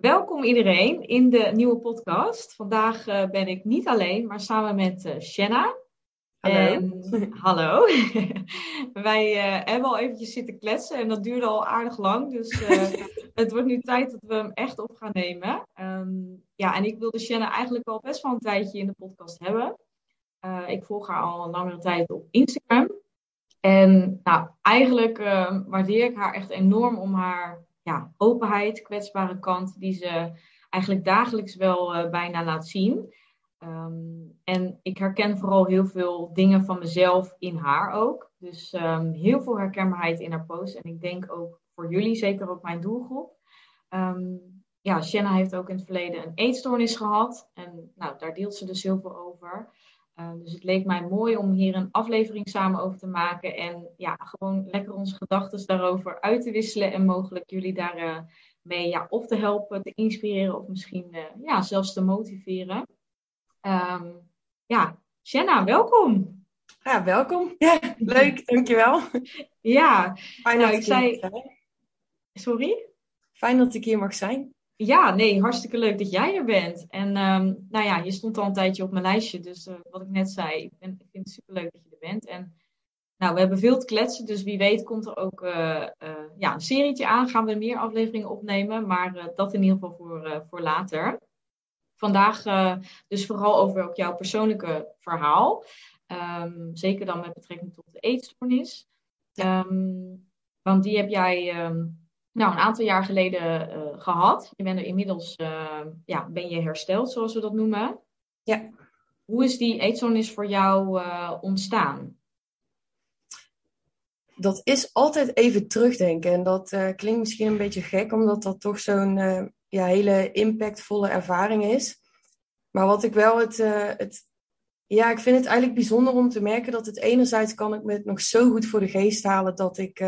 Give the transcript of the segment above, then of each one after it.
Welkom iedereen in de nieuwe podcast. Vandaag uh, ben ik niet alleen, maar samen met uh, Shanna. Hallo. En, hallo. Wij uh, hebben al eventjes zitten kletsen en dat duurde al aardig lang. Dus het wordt nu tijd dat we hem echt op gaan nemen. Um, ja, en ik wilde Shanna eigenlijk al best wel een tijdje in de podcast hebben. ik volg haar al een langere tijd op Instagram. En nou, eigenlijk waardeer ik haar echt enorm om haar ja, openheid, kwetsbare kant, die ze eigenlijk dagelijks wel uh, bijna laat zien. Um, en ik herken vooral heel veel dingen van mezelf in haar ook. Dus um, heel veel herkenbaarheid in haar post. En ik denk ook voor jullie, zeker ook mijn doelgroep. Um, ja, Shanna heeft ook in het verleden een eetstoornis gehad. En nou, daar deelt ze dus heel veel over. Uh, dus het leek mij mooi om hier een aflevering samen over te maken. En ja, gewoon lekker onze gedachten daarover uit te wisselen. En mogelijk jullie daarmee uh, mee, ja, of te helpen, te inspireren. Of misschien uh, ja, zelfs te motiveren. Um, ja, Shanna, welkom. Ja, welkom. Ja, leuk, dankjewel. Ja, Fijn nou, dat ik zei... Sorry? Fijn dat ik hier mag zijn. Ja, nee, hartstikke leuk dat jij er bent. En um, nou ja, je stond al een tijdje op mijn lijstje. Dus uh, wat ik net zei, ik, ben, ik vind het super leuk dat je er bent. En nou, we hebben veel te kletsen, dus wie weet komt er ook uh, uh, ja, een serietje aan. Gaan we meer afleveringen opnemen, maar dat in ieder geval voor, voor later. Vandaag dus vooral over ook jouw persoonlijke verhaal. Um, zeker dan met betrekking tot de eetstoornis. Um, want die heb jij nou, een aantal jaar geleden uh, gehad. Je bent er inmiddels uh, ja, ben je hersteld, zoals we dat noemen. Ja. Hoe is die eetstoornis voor jou uh, ontstaan? Dat is altijd even terugdenken. En dat klinkt misschien een beetje gek, omdat dat toch zo'n ja, hele impactvolle ervaring is. Maar wat ik wel het, het. Ja, ik vind het eigenlijk bijzonder om te merken dat het enerzijds kan ik me het nog zo goed voor de geest halen dat ik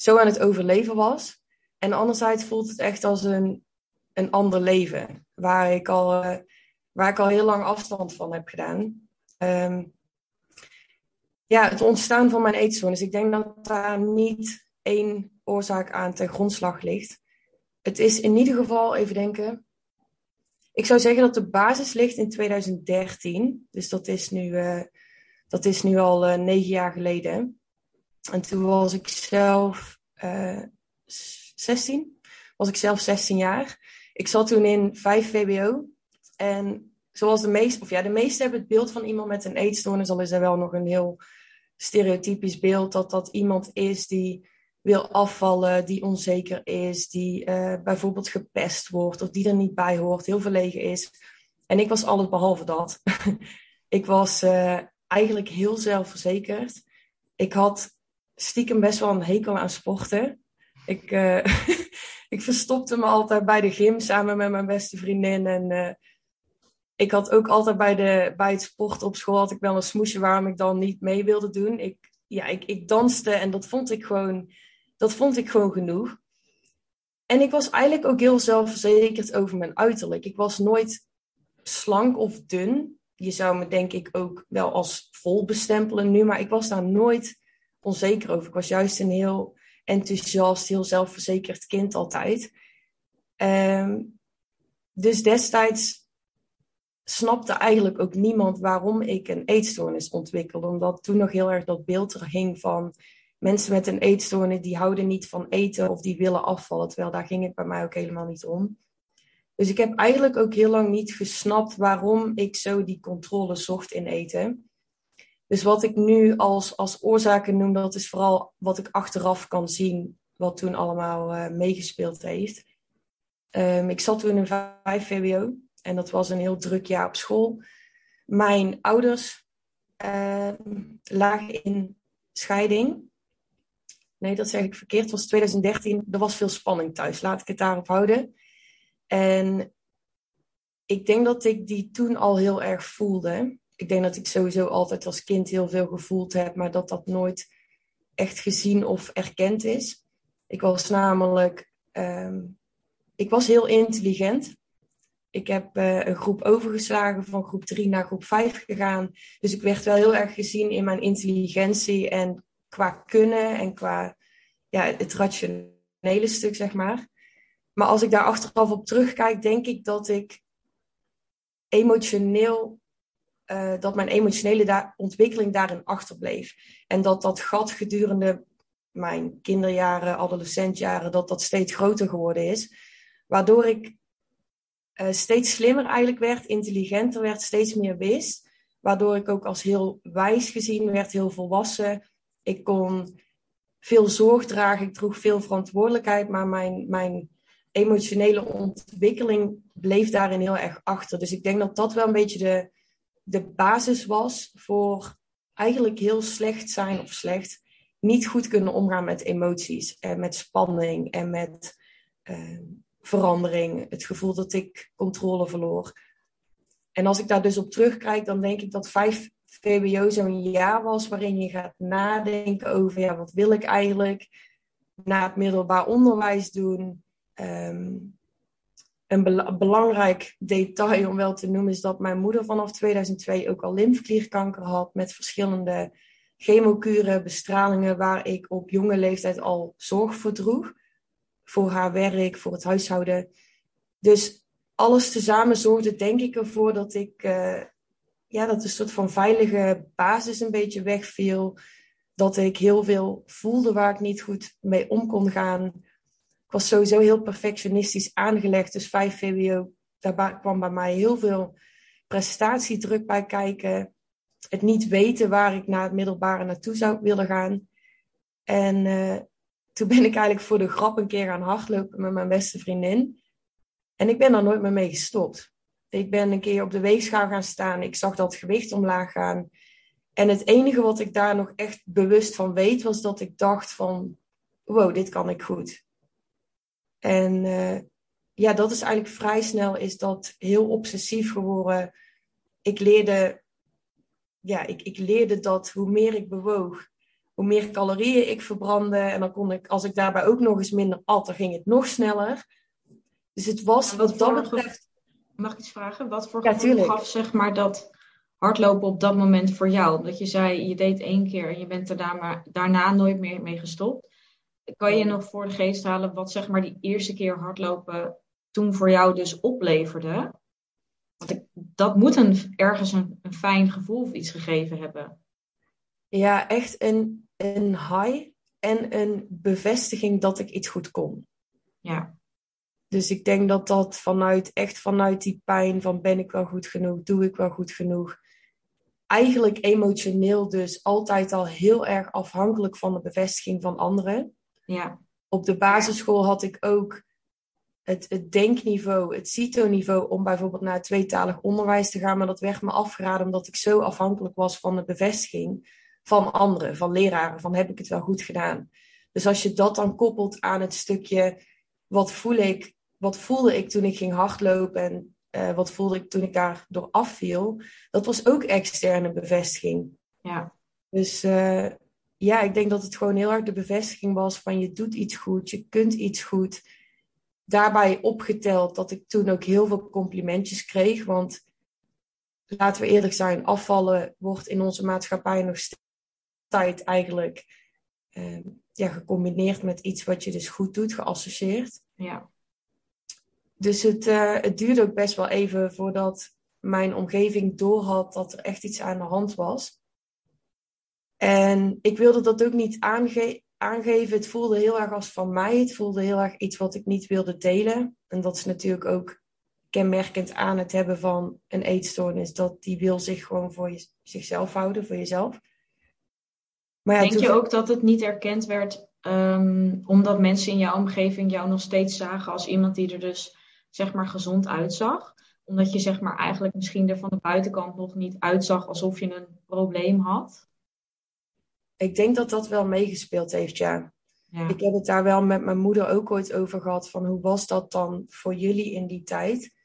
zo aan het overleven was. En anderzijds voelt het echt als een, een ander leven, waar ik, al, uh, waar ik al heel lang afstand van heb gedaan. Um, ja, het ontstaan van mijn eetstoornis. Ik denk dat daar niet één oorzaak aan ten grondslag ligt. Het is in ieder geval, even denken. Ik zou zeggen dat de basis ligt in 2013. Dus dat is nu, uh, dat is nu al uh, negen jaar geleden. En toen was ik zelf uh, 16. Was ik zelf 16 jaar. Ik zat toen in 5 VBO. En zoals de meeste, of ja, de meesten hebben het beeld van iemand met een eetstoornis. Al is er wel nog een heel stereotypisch beeld dat dat iemand is die wil afvallen, die onzeker is, die uh, bijvoorbeeld gepest wordt of die er niet bij hoort, heel verlegen is. En ik was alles behalve dat. ik was uh, eigenlijk heel zelfverzekerd. Ik had stiekem best wel een hekel aan sporten. Ik, uh, ik verstopte me altijd bij de gym samen met mijn beste vriendin. En uh, ik had ook altijd bij, de, bij het sport op school had ik wel een smoesje waarom ik dan niet mee wilde doen. Ik, ja, ik, ik danste en dat vond ik gewoon, dat vond ik gewoon genoeg. En ik was eigenlijk ook heel zelfverzekerd over mijn uiterlijk. Ik was nooit slank of dun. Je zou me denk ik ook wel als vol bestempelen nu, maar ik was daar nooit onzeker over. Ik was juist een heel enthousiast, heel zelfverzekerd kind altijd. Um, dus destijds snapte eigenlijk ook niemand waarom ik een eetstoornis ontwikkelde. Omdat toen nog heel erg dat beeld er hing van mensen met een eetstoornis die houden niet van eten of die willen afvallen. Terwijl daar ging het bij mij ook helemaal niet om. Dus ik heb eigenlijk ook heel lang niet gesnapt waarom ik zo die controle zocht in eten. Dus wat ik nu als, als oorzaken noem, dat is vooral wat ik achteraf kan zien, wat toen allemaal uh, meegespeeld heeft. Um, ik zat toen in 5 VWO en dat was een heel druk jaar op school. Mijn ouders uh, lagen in scheiding. Nee, dat zeg ik verkeerd. Het was 2013. Er was veel spanning thuis. Laat ik het daarop houden. En ik denk dat ik die toen al heel erg voelde ik denk dat ik sowieso altijd als kind heel veel gevoeld heb, maar dat dat nooit echt gezien of erkend is. Ik was namelijk, um, ik was heel intelligent. Ik heb uh, een groep overgeslagen, van groep 3 naar groep 5 gegaan. Dus ik werd wel heel erg gezien in mijn intelligentie en qua kunnen en qua ja, het rationele stuk, zeg maar. Maar als ik daar achteraf op terugkijk, denk ik dat ik emotioneel, uh, dat mijn emotionele ontwikkeling daarin achterbleef. En dat dat gat gedurende mijn kinderjaren, adolescentjaren, dat dat steeds groter geworden is. Waardoor ik uh, steeds slimmer eigenlijk werd, intelligenter werd, steeds meer wist. Waardoor ik ook als heel wijs gezien werd, heel volwassen. Ik kon veel zorg dragen, ik droeg veel verantwoordelijkheid, maar mijn, mijn emotionele ontwikkeling bleef daarin heel erg achter. Dus ik denk dat dat wel een beetje de, de basis was voor eigenlijk heel slecht zijn of slecht niet goed kunnen omgaan met emoties en met spanning en met uh, verandering. Het gevoel dat ik controle verloor. En als ik daar dus op terugkijk, dan denk ik dat vijf VWO zo'n jaar was waarin je gaat nadenken over ja, wat wil ik eigenlijk na het middelbaar onderwijs doen. Um, een belangrijk detail om wel te noemen is dat mijn moeder vanaf 2002 ook al lymfklierkanker had met verschillende chemokuren, bestralingen, waar ik op jonge leeftijd al zorg voor droeg. Voor haar werk, voor het huishouden. Dus alles tezamen zorgde denk ik ervoor dat ik, uh, ja, dat een soort van veilige basis een beetje wegviel. Dat ik heel veel voelde waar ik niet goed mee om kon gaan. Ik was sowieso heel perfectionistisch aangelegd. Dus 5 VWO, daar kwam bij mij heel veel prestatiedruk bij kijken het niet weten waar ik na het middelbare naartoe zou willen gaan. En uh, toen ben ik eigenlijk voor de grap een keer gaan hardlopen met mijn beste vriendin. En ik ben daar nooit meer mee gestopt. Ik ben een keer op de weegschaal gaan staan. Ik zag dat gewicht omlaag gaan. En het enige wat ik daar nog echt bewust van weet, was dat ik dacht van, wow, dit kan ik goed. En uh, ja, dat is eigenlijk vrij snel is dat heel obsessief geworden. Ik leerde ja, ik, ik leerde dat hoe meer ik bewoog, hoe meer calorieën ik verbrandde. En dan kon ik, als ik daarbij ook nog eens minder at, dan ging het nog sneller. Dus het was wat, dat betreft... Mag ik iets vragen? Wat voor gevoel gaf zeg maar dat hardlopen op dat moment voor jou? Omdat je zei, je deed één keer en je bent er daarna, daarna nooit meer mee gestopt. Kan je nog voor de geest halen wat zeg maar die eerste keer hardlopen toen voor jou dus opleverde? Want dat moet een, ergens een, een, fijn gevoel of iets gegeven hebben. Ja, echt een, een high en een bevestiging dat ik iets goed kon. Ja. Dus ik denk dat dat vanuit, echt vanuit die pijn van ben ik wel goed genoeg, doe ik wel goed genoeg. Eigenlijk emotioneel dus altijd al heel erg afhankelijk van de bevestiging van anderen. Ja. Op de basisschool had ik ook het, het denkniveau, het CITO-niveau om bijvoorbeeld naar tweetalig onderwijs te gaan. Maar dat werd me afgeraden omdat ik zo afhankelijk was van de bevestiging van anderen, van leraren, van heb ik het wel goed gedaan. Dus als je dat dan koppelt aan het stukje, wat voel ik, wat voelde ik toen ik ging hardlopen en uh, wat voelde ik toen ik daar door afviel, dat was ook externe bevestiging. Ja. Dus uh, ja, ik denk dat het gewoon heel erg de bevestiging was van je doet iets goed, je kunt iets goed daarbij opgeteld dat ik toen ook heel veel complimentjes kreeg. Want laten we eerlijk zijn, afvallen wordt in onze maatschappij nog steeds eigenlijk uh, ja, gecombineerd met iets wat je dus goed doet, geassocieerd. Ja. Dus het, uh, het duurde ook best wel even voordat mijn omgeving doorhad dat er echt iets aan de hand was. En ik wilde dat ook niet aangeven aangeven. Het voelde heel erg als van mij. Het voelde heel erg iets wat ik niet wilde delen. En dat is natuurlijk ook kenmerkend aan het hebben van een eetstoornis. Dat die wil zich gewoon voor je, zichzelf houden, voor jezelf. Maar ja, Denk je ook dat het niet erkend werd um, omdat mensen in jouw omgeving jou nog steeds zagen als iemand die er dus zeg maar gezond uitzag? Omdat je zeg maar eigenlijk misschien er van de buitenkant nog niet uitzag alsof je een probleem had? Ik denk dat dat wel meegespeeld heeft, ja. ja. Ik heb het daar wel met mijn moeder ook ooit over gehad. Van hoe was dat dan voor jullie in die tijd?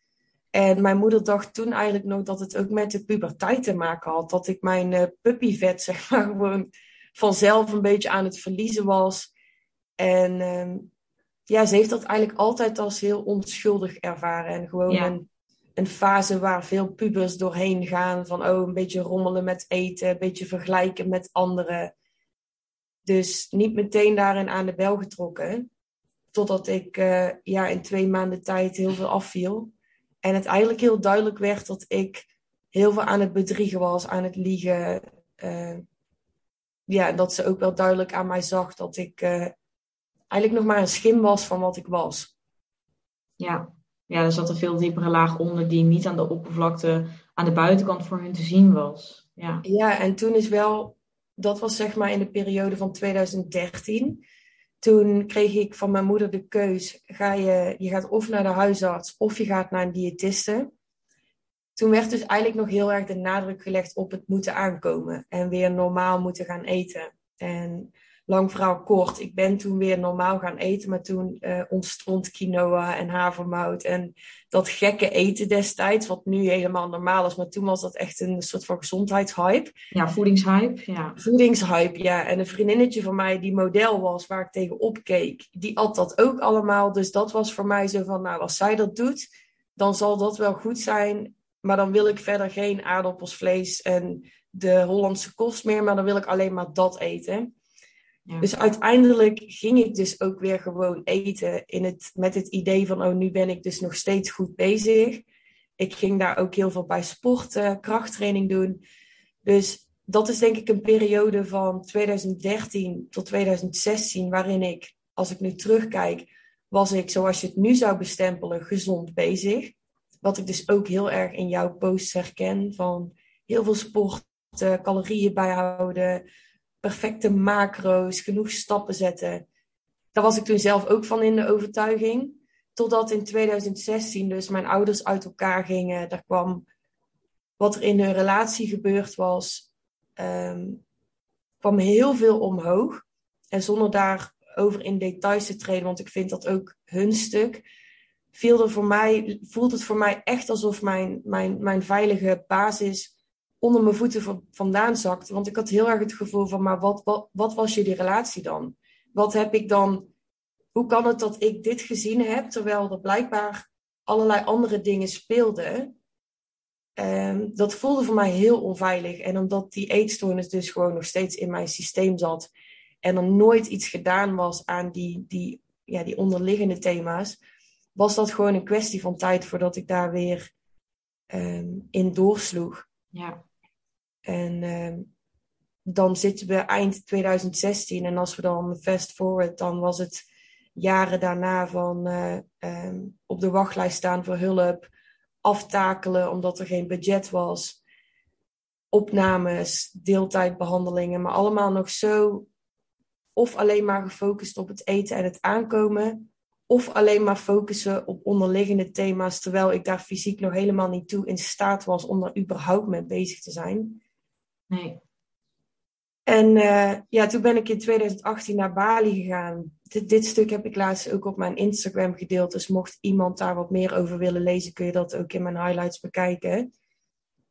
En mijn moeder dacht toen eigenlijk nog dat het ook met de puberteit te maken had. Dat ik mijn uh, puppyvet, zeg maar, gewoon vanzelf een beetje aan het verliezen was. En uh, ja, ze heeft dat eigenlijk altijd als heel onschuldig ervaren. En gewoon een, een fase waar veel pubers doorheen gaan. Van oh, een beetje rommelen met eten, een beetje vergelijken met anderen. Dus niet meteen daarin aan de bel getrokken. Totdat ik uh, ja, in twee maanden tijd heel veel afviel. En het eigenlijk heel duidelijk werd dat ik heel veel aan het bedriegen was, aan het liegen. Uh, ja, dat ze ook wel duidelijk aan mij zag dat ik uh, eigenlijk nog maar een schim was van wat ik was. Ja. ja, er zat een veel diepere laag onder die niet aan de oppervlakte, aan de buitenkant voor hun te zien was. Ja, ja en toen is wel, dat was zeg maar in de periode van 2013 toen kreeg ik van mijn moeder de keus: ga je, je gaat of naar de huisarts of je gaat naar een diëtiste. Toen werd dus eigenlijk nog heel erg de nadruk gelegd op het moeten aankomen en weer normaal moeten gaan eten. En lang verhaal kort, ik ben toen weer normaal gaan eten, maar toen uh, ontstond quinoa en havermout en dat gekke eten destijds, wat nu helemaal normaal is, maar toen was dat echt een soort van gezondheidshype. Ja, voedingshype, ja. Voedingshype, ja. En een vriendinnetje van mij die model was, waar ik tegen opkeek, die at dat ook allemaal. Dus dat was voor mij zo van, nou, als zij dat doet, dan zal dat wel goed zijn. Maar dan wil ik verder geen aardappels, vlees en de Hollandse kost meer, maar dan wil ik alleen maar dat eten. Dus uiteindelijk ging ik dus ook weer gewoon eten in het, met het idee van, oh, nu ben ik dus nog steeds goed bezig. Ik ging daar ook heel veel bij sporten, krachttraining doen. Dus dat is denk ik een periode van 2013 tot 2016, waarin ik, als ik nu terugkijk, was ik, zoals je het nu zou bestempelen, gezond bezig. Wat ik dus ook heel erg in jouw posts herken, van heel veel sporten, calorieën bijhouden, perfecte macro's, genoeg stappen zetten. Daar was ik toen zelf ook van in de overtuiging. Totdat in 2016 dus mijn ouders uit elkaar gingen. Daar kwam wat er in hun relatie gebeurd was, um, kwam heel veel omhoog. En zonder daarover in details te treden, want ik vind dat ook hun stuk, viel er voor mij, voelt het voor mij echt alsof mijn, mijn, mijn veilige basis onder mijn voeten vandaan zakte. Want ik had heel erg het gevoel van, maar wat, wat, wat was jullie relatie dan? Wat heb ik dan, hoe kan het dat ik dit gezien heb, terwijl er blijkbaar allerlei andere dingen speelden? Um, dat voelde voor mij heel onveilig. En omdat die eetstoornis dus gewoon nog steeds in mijn systeem zat en er nooit iets gedaan was aan die, die, ja, die onderliggende thema's, was dat gewoon een kwestie van tijd voordat ik daar weer um, in doorsloeg. Ja. En uh, dan zitten we eind 2016 en als we dan fast forward, dan was het jaren daarna van uh, um, op de wachtlijst staan voor hulp, aftakelen omdat er geen budget was, opnames, deeltijdbehandelingen, maar allemaal nog zo of alleen maar gefocust op het eten en het aankomen, of alleen maar focussen op onderliggende thema's, terwijl ik daar fysiek nog helemaal niet toe in staat was om er überhaupt mee bezig te zijn. En uh, ja, toen ben ik in 2018 naar Bali gegaan. Dit, stuk heb ik laatst ook op mijn Instagram gedeeld. Dus mocht iemand daar wat meer over willen lezen, kun je dat ook in mijn highlights bekijken.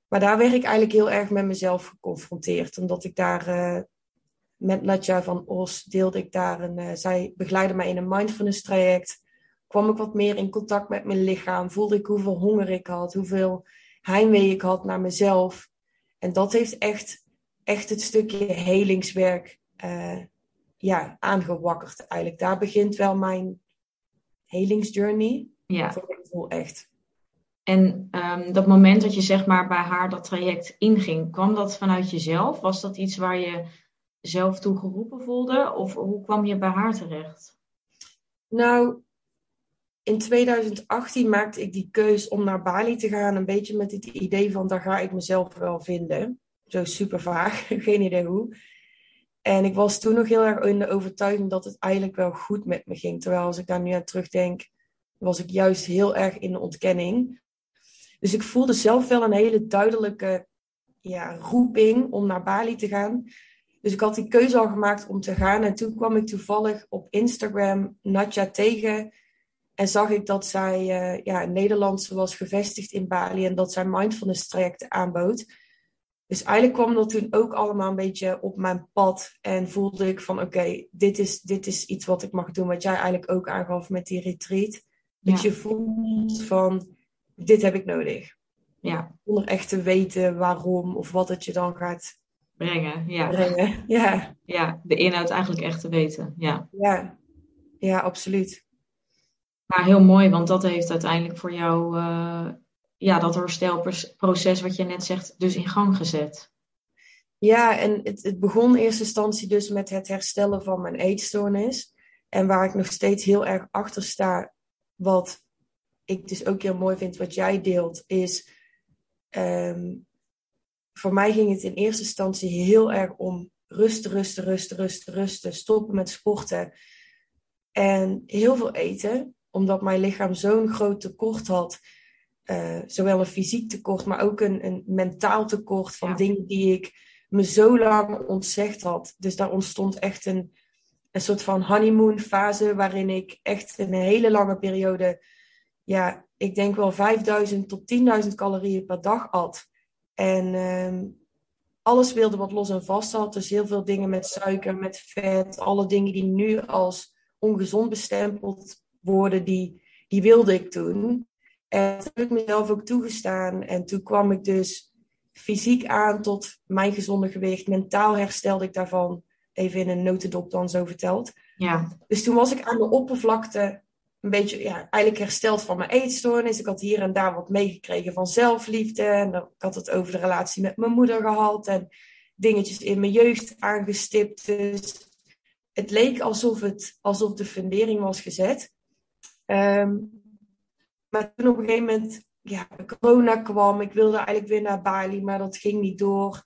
Maar daar werd ik eigenlijk heel erg met mezelf geconfronteerd. Omdat ik daar uh, met Nadja van Os deelde ik daar een. Uh, zij begeleidde mij in een mindfulness traject. Kwam ik wat meer in contact met mijn lichaam. Voelde ik hoeveel honger ik had, hoeveel heimwee ik had naar mezelf. En dat heeft echt, echt het stukje helingswerk uh, ja, aangewakkerd eigenlijk. Daar begint wel mijn helingsjourney. Ja. Voor mijn gevoel echt. En um, dat moment dat je zeg maar bij haar dat traject inging, kwam dat vanuit jezelf? Was dat iets waar je zelf toe geroepen voelde? Of hoe kwam je bij haar terecht? Nou, in 2018 maakte ik die keus om naar Bali te gaan. Een beetje met het idee van, daar ga ik mezelf wel vinden. Zo super vaag, geen idee hoe. En ik was toen nog heel erg in de overtuiging dat het eigenlijk wel goed met me ging. Terwijl als ik daar nu aan terugdenk, was ik juist heel erg in de ontkenning. Dus ik voelde zelf wel een hele duidelijke ja, roeping om naar Bali te gaan. Dus ik had die keuze al gemaakt om te gaan. En toen kwam ik toevallig op Instagram Natja tegen en zag ik dat zij uh, ja, Nederlandse was gevestigd in Bali en dat zij mindfulness trajecten aanbood. Dus eigenlijk kwam dat toen ook allemaal een beetje op mijn pad. En voelde ik van oké, dit, is, dit is iets wat ik mag doen. Wat jij eigenlijk ook aangaf met die retreat. Dat je voelt van dit heb ik nodig. Ja. Zonder echt te weten waarom of wat het je dan gaat brengen. Ja. brengen. Ja. ja, de inhoud eigenlijk echt te weten. Ja, ja. ja absoluut. Ja, heel mooi, want dat heeft uiteindelijk voor jou uh, ja, dat herstelproces wat je net zegt, dus in gang gezet. Ja, en het, het begon in eerste instantie dus met het herstellen van mijn eetstoornis. En waar ik nog steeds heel erg achter sta, wat ik dus ook heel mooi vind wat jij deelt, is um, voor mij ging het in eerste instantie heel erg om rusten, rusten, rusten, rusten, rusten, stoppen met sporten en heel veel eten, omdat mijn lichaam zo'n groot tekort had. Uh, zowel een fysiek tekort, maar ook een, een mentaal tekort van dingen die ik me zo lang ontzegd had. Dus daar ontstond echt een, een soort van honeymoon fase waarin ik echt een hele lange periode, ja, ik denk wel 5000 tot 10.000 calorieën per dag at. En um, alles wilde wat los en vast had. Dus heel veel dingen met suiker, met vet, alle dingen die nu als ongezond bestempeld worden, die, die wilde ik toen. En dat heb ik mezelf ook toegestaan. En toen kwam ik dus fysiek aan tot mijn gezonde gewicht. Mentaal herstelde ik daarvan. Even in een notendop dan zo verteld. Ja. Dus toen was ik aan de oppervlakte een beetje ja, eigenlijk hersteld van mijn eetstoornis. Ik had hier en daar wat meegekregen van zelfliefde. En ik had het over de relatie met mijn moeder gehad. En dingetjes in mijn jeugd aangestipt. Dus het leek alsof, het, alsof de fundering was gezet. Ehm, maar toen op een gegeven moment, ja, corona kwam. Ik wilde eigenlijk weer naar Bali, maar dat ging niet door.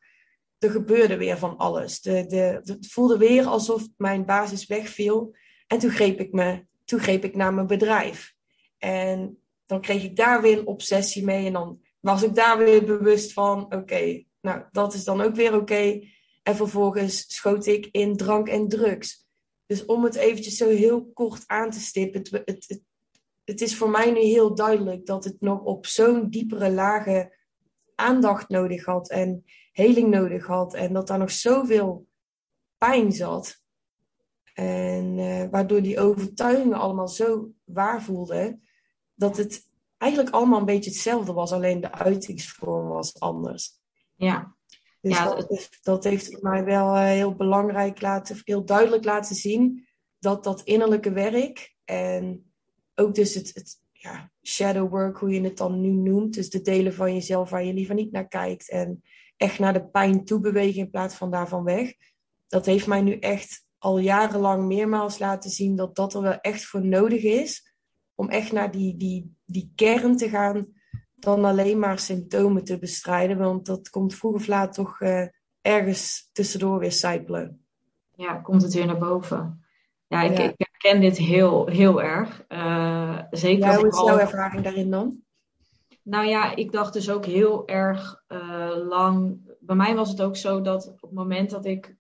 Er gebeurde weer van alles. De, de, het voelde weer alsof mijn basis wegviel. En toen greep ik me toen greep ik naar mijn bedrijf. En dan kreeg ik daar weer een obsessie mee. En dan was ik daar weer bewust van: oké, nou, dat is dan ook weer oké. En vervolgens schoot ik in drank en drugs. Dus om het eventjes zo heel kort aan te stippen, het, het, het, het is voor mij nu heel duidelijk dat het nog op zo'n diepere lagen aandacht nodig had en heling nodig had. En dat daar nog zoveel pijn zat. En uh, waardoor die overtuigingen allemaal zo waar voelden, dat het eigenlijk allemaal een beetje hetzelfde was, alleen de uitingsvorm was anders. Ja. Dus ja, dat, heeft, dat heeft voor mij wel uh, heel belangrijk laten, heel duidelijk laten zien dat dat innerlijke werk en ook dus het, het ja, shadow work, hoe je het dan nu noemt, dus de delen van jezelf waar je liever niet naar kijkt en echt naar de pijn toe bewegen in plaats van daarvan weg, dat heeft mij nu echt al jarenlang meermaals laten zien dat dat er wel echt voor nodig is. Om echt naar die, die, die kern te gaan dan alleen maar symptomen te bestrijden. Want dat komt vroeg of laat toch uh, ergens tussendoor weer sijpelen. Ja, komt het weer naar boven. Ja, ik, ik herken dit heel, heel erg. Uh, zeker ja, hoe is jouw ervaring daarin dan? Nou ja, ik dacht dus ook heel erg uh, lang. Bij mij was het ook zo dat op het moment dat ik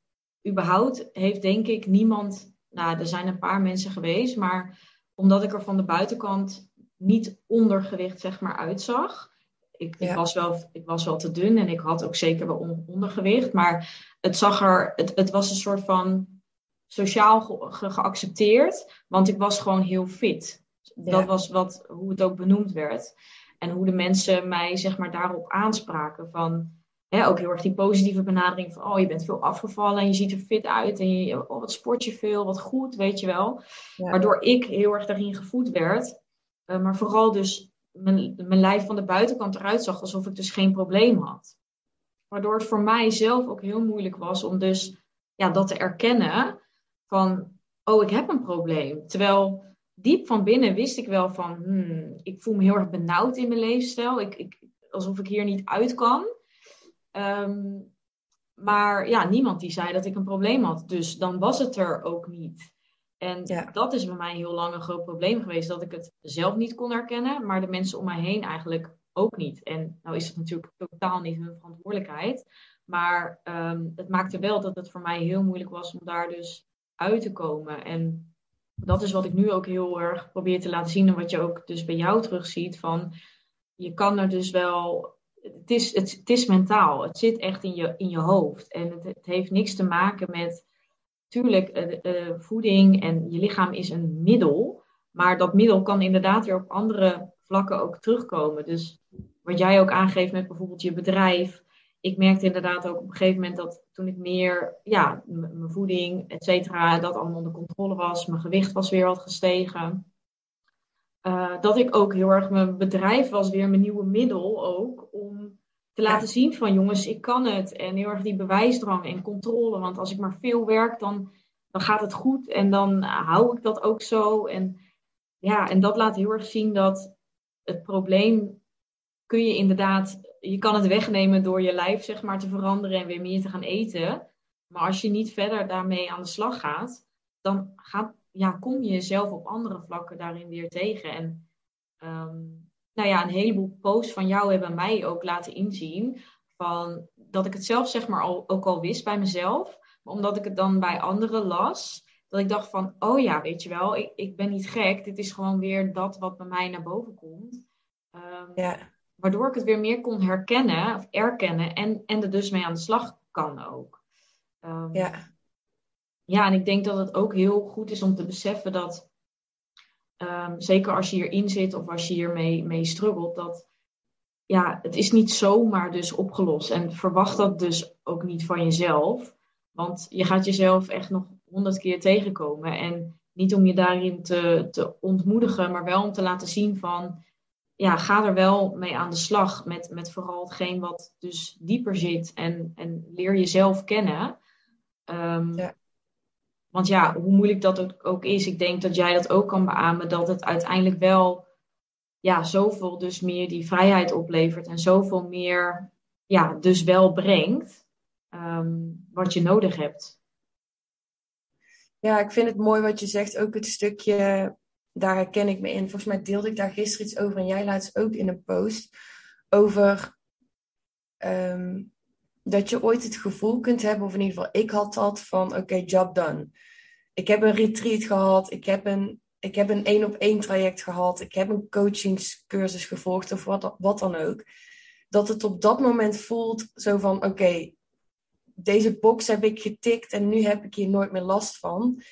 überhaupt heeft denk ik niemand, nou er zijn een paar mensen geweest, maar omdat ik er van de buitenkant niet ondergewicht zeg maar uitzag. Ik, ik, was wel, ik was wel te dun en ik had ook zeker wel ondergewicht, maar het zag er, het, het was een soort van sociaal ge, geaccepteerd, want ik was gewoon heel fit. Dat was wat, hoe het ook benoemd werd. En hoe de mensen mij zeg maar daarop aanspraken van ook heel erg die positieve benadering van, oh, je bent veel afgevallen en je ziet er fit uit en je, oh, wat sport je veel, wat goed, weet je wel. Waardoor ik heel erg daarin gevoed werd. Uh, maar vooral dus mijn, mijn lijf van de buitenkant eruit zag alsof ik dus geen probleem had. Waardoor het voor mij zelf ook heel moeilijk was om dus ja, dat te erkennen van, oh, ik heb een probleem. Terwijl diep van binnen wist ik wel van, hmm, ik voel me heel erg benauwd in mijn levensstijl. Ik, ik, alsof ik hier niet uit kan. Ehm, maar ja, niemand die zei dat ik een probleem had. Dus dan was het er ook niet. En dat is bij mij heel lang een groot probleem geweest. Dat ik het zelf niet kon herkennen, maar de mensen om mij heen eigenlijk ook niet. En nou is het natuurlijk totaal niet hun verantwoordelijkheid. Maar um, het maakte wel dat het voor mij heel moeilijk was om daar dus uit te komen. En dat is wat ik nu ook heel erg probeer te laten zien. En wat je ook dus bij jou terugziet. Van je kan er dus wel het is, het, is mentaal. Het zit echt in je, in je hoofd. En het, het heeft niks te maken met. Tuurlijk, uh, voeding en je lichaam is een middel. Maar dat middel kan inderdaad weer op andere vlakken ook terugkomen. Dus wat jij ook aangeeft met bijvoorbeeld je bedrijf. Ik merkte inderdaad ook op een gegeven moment dat toen ik meer, ja, mijn voeding, et cetera, dat allemaal onder controle was. Mijn gewicht was weer wat gestegen. uh, dat ik ook heel erg mijn bedrijf was weer mijn nieuwe middel ook om te laten zien van jongens, ik kan het. En heel erg die bewijsdrang en controle. Want als ik maar veel werk, dan, dan gaat het goed en dan hou ik dat ook zo. En ja, en dat laat heel erg zien dat het probleem kun je inderdaad, je kan het wegnemen door je lijf zeg maar te veranderen en weer meer te gaan eten. Maar als je niet verder daarmee aan de slag gaat, dan gaat, ja, kom je jezelf op andere vlakken daarin weer tegen. En ehm, nou ja, een heleboel posts van jou hebben mij ook laten inzien van dat ik het zelf zeg maar al, ook al wist bij mezelf. Maar omdat ik het dan bij anderen las, dat ik dacht van, oh ja, weet je wel, ik, ik ben niet gek. Dit is gewoon weer dat wat bij mij naar boven komt. Um, ja. Waardoor ik het weer meer kon herkennen of erkennen en, en er dus mee aan de slag kan ook. Um, ja. Ja, en ik denk dat het ook heel goed is om te beseffen dat, um, zeker als je hierin zit of als je hiermee mee struggelt, dat ja, het is niet zomaar dus opgelost. En verwacht dat dus ook niet van jezelf. Want je gaat jezelf echt nog honderd keer tegenkomen. En niet om je daarin te, te ontmoedigen, maar wel om te laten zien van, ja, ga er wel mee aan de slag met, met vooral hetgeen wat dus dieper zit en, en leer jezelf kennen. Um, ja. Want ja, hoe moeilijk dat ook, is, ik denk dat jij dat ook kan beamen, dat het uiteindelijk wel ja, zoveel dus meer die vrijheid oplevert en zoveel meer ja, dus wel brengt um, wat je nodig hebt. Ja, ik vind het mooi wat je zegt. Ook het stukje, daar herken ik me in. Volgens mij deelde ik daar gisteren iets over en jij laat ook in een post. Over um, dat je ooit het gevoel kunt hebben, of in ieder geval ik had dat, van oké, job done. Ik heb een retreat gehad, ik heb een ik heb een één op één traject gehad, ik heb een coachingscursus gevolgd of wat dan ook. Dat het op dat moment voelt zo van oké, deze box heb ik getikt en nu heb ik hier nooit meer last van.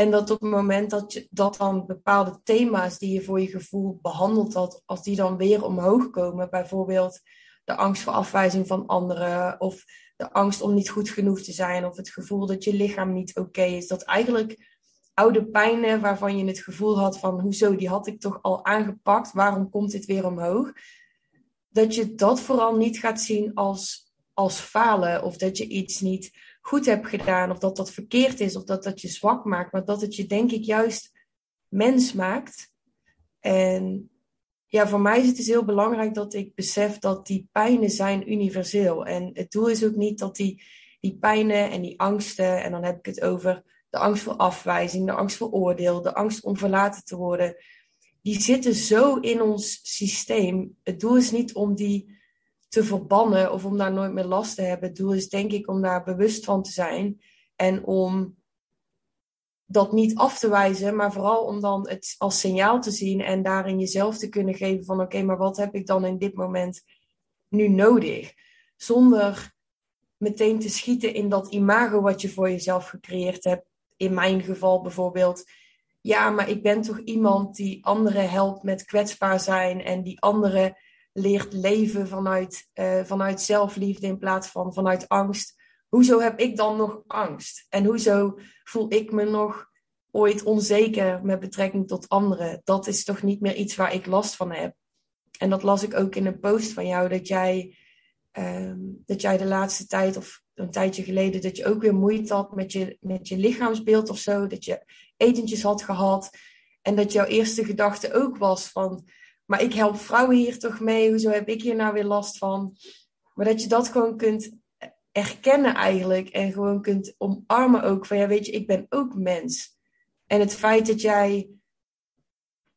En dat op het moment dat, je, dat dan bepaalde thema's die je voor je gevoel behandeld had, als die dan weer omhoog komen, bijvoorbeeld de angst voor afwijzing van anderen, of de angst om niet goed genoeg te zijn, of het gevoel dat je lichaam niet oké is, dat eigenlijk oude pijnen waarvan je het gevoel had van, hoezo, die had ik toch al aangepakt, waarom komt dit weer omhoog? Dat je dat vooral niet gaat zien als als falen of dat je iets niet goed hebt gedaan of dat dat verkeerd is of dat dat je zwak maakt, maar dat het je denk ik juist mens maakt. En ja, voor mij is het dus heel belangrijk dat ik besef dat die pijnen zijn universeel. En het doel is ook niet dat die, die pijnen en die angsten, en dan heb ik het over de angst voor afwijzing, de angst voor oordeel, de angst om verlaten te worden, die zitten zo in ons systeem. Het doel is niet om die te verbannen of om daar nooit meer last te hebben. Het doel is denk ik om daar bewust van te zijn en om dat niet af te wijzen, maar vooral om dan het als signaal te zien en daarin jezelf te kunnen geven van oké, maar wat heb ik dan in dit moment nu nodig? Zonder meteen te schieten in dat imago wat je voor jezelf gecreëerd hebt. In mijn geval bijvoorbeeld, ja, maar ik ben toch iemand die anderen helpt met kwetsbaar zijn en die anderen leert leven vanuit, uh, vanuit zelfliefde in plaats van vanuit angst. Hoezo heb ik dan nog angst? En hoezo voel ik me nog ooit onzeker met betrekking tot anderen? Dat is toch niet meer iets waar ik last van heb. En dat las ik ook in een post van jou, dat jij, um, dat jij de laatste tijd of een tijdje geleden, dat je ook weer moeite had met je, met je lichaamsbeeld of zo. Dat je etentjes had gehad. En dat jouw eerste gedachte ook was van, maar ik help vrouwen hier toch mee. Hoezo heb ik hier nou weer last van? Maar dat je dat gewoon kunt erkennen eigenlijk. En gewoon kunt omarmen ook. Van ja, weet je, ik ben ook mens. En het feit dat jij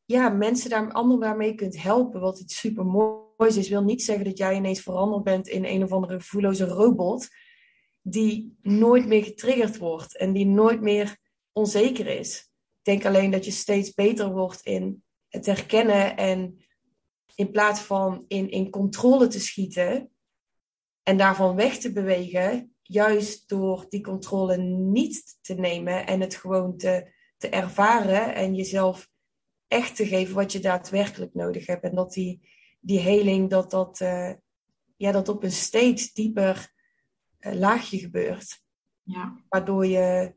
ja, mensen daar, anderen daarmee kunt helpen. Wat iets super moois is. Wil niet zeggen dat jij ineens veranderd bent in een of andere gevoelloze robot. Die nooit meer getriggerd wordt. En die nooit meer onzeker is. Ik denk alleen dat je steeds beter wordt in het herkennen en in plaats van in, in controle te schieten en daarvan weg te bewegen, juist door die controle niet te nemen en het gewoon te, te ervaren en jezelf echt te geven wat je daadwerkelijk nodig hebt. En dat die, die heling, dat dat, uh, ja, dat op een steeds dieper uh, laagje gebeurt. Ja. Waardoor je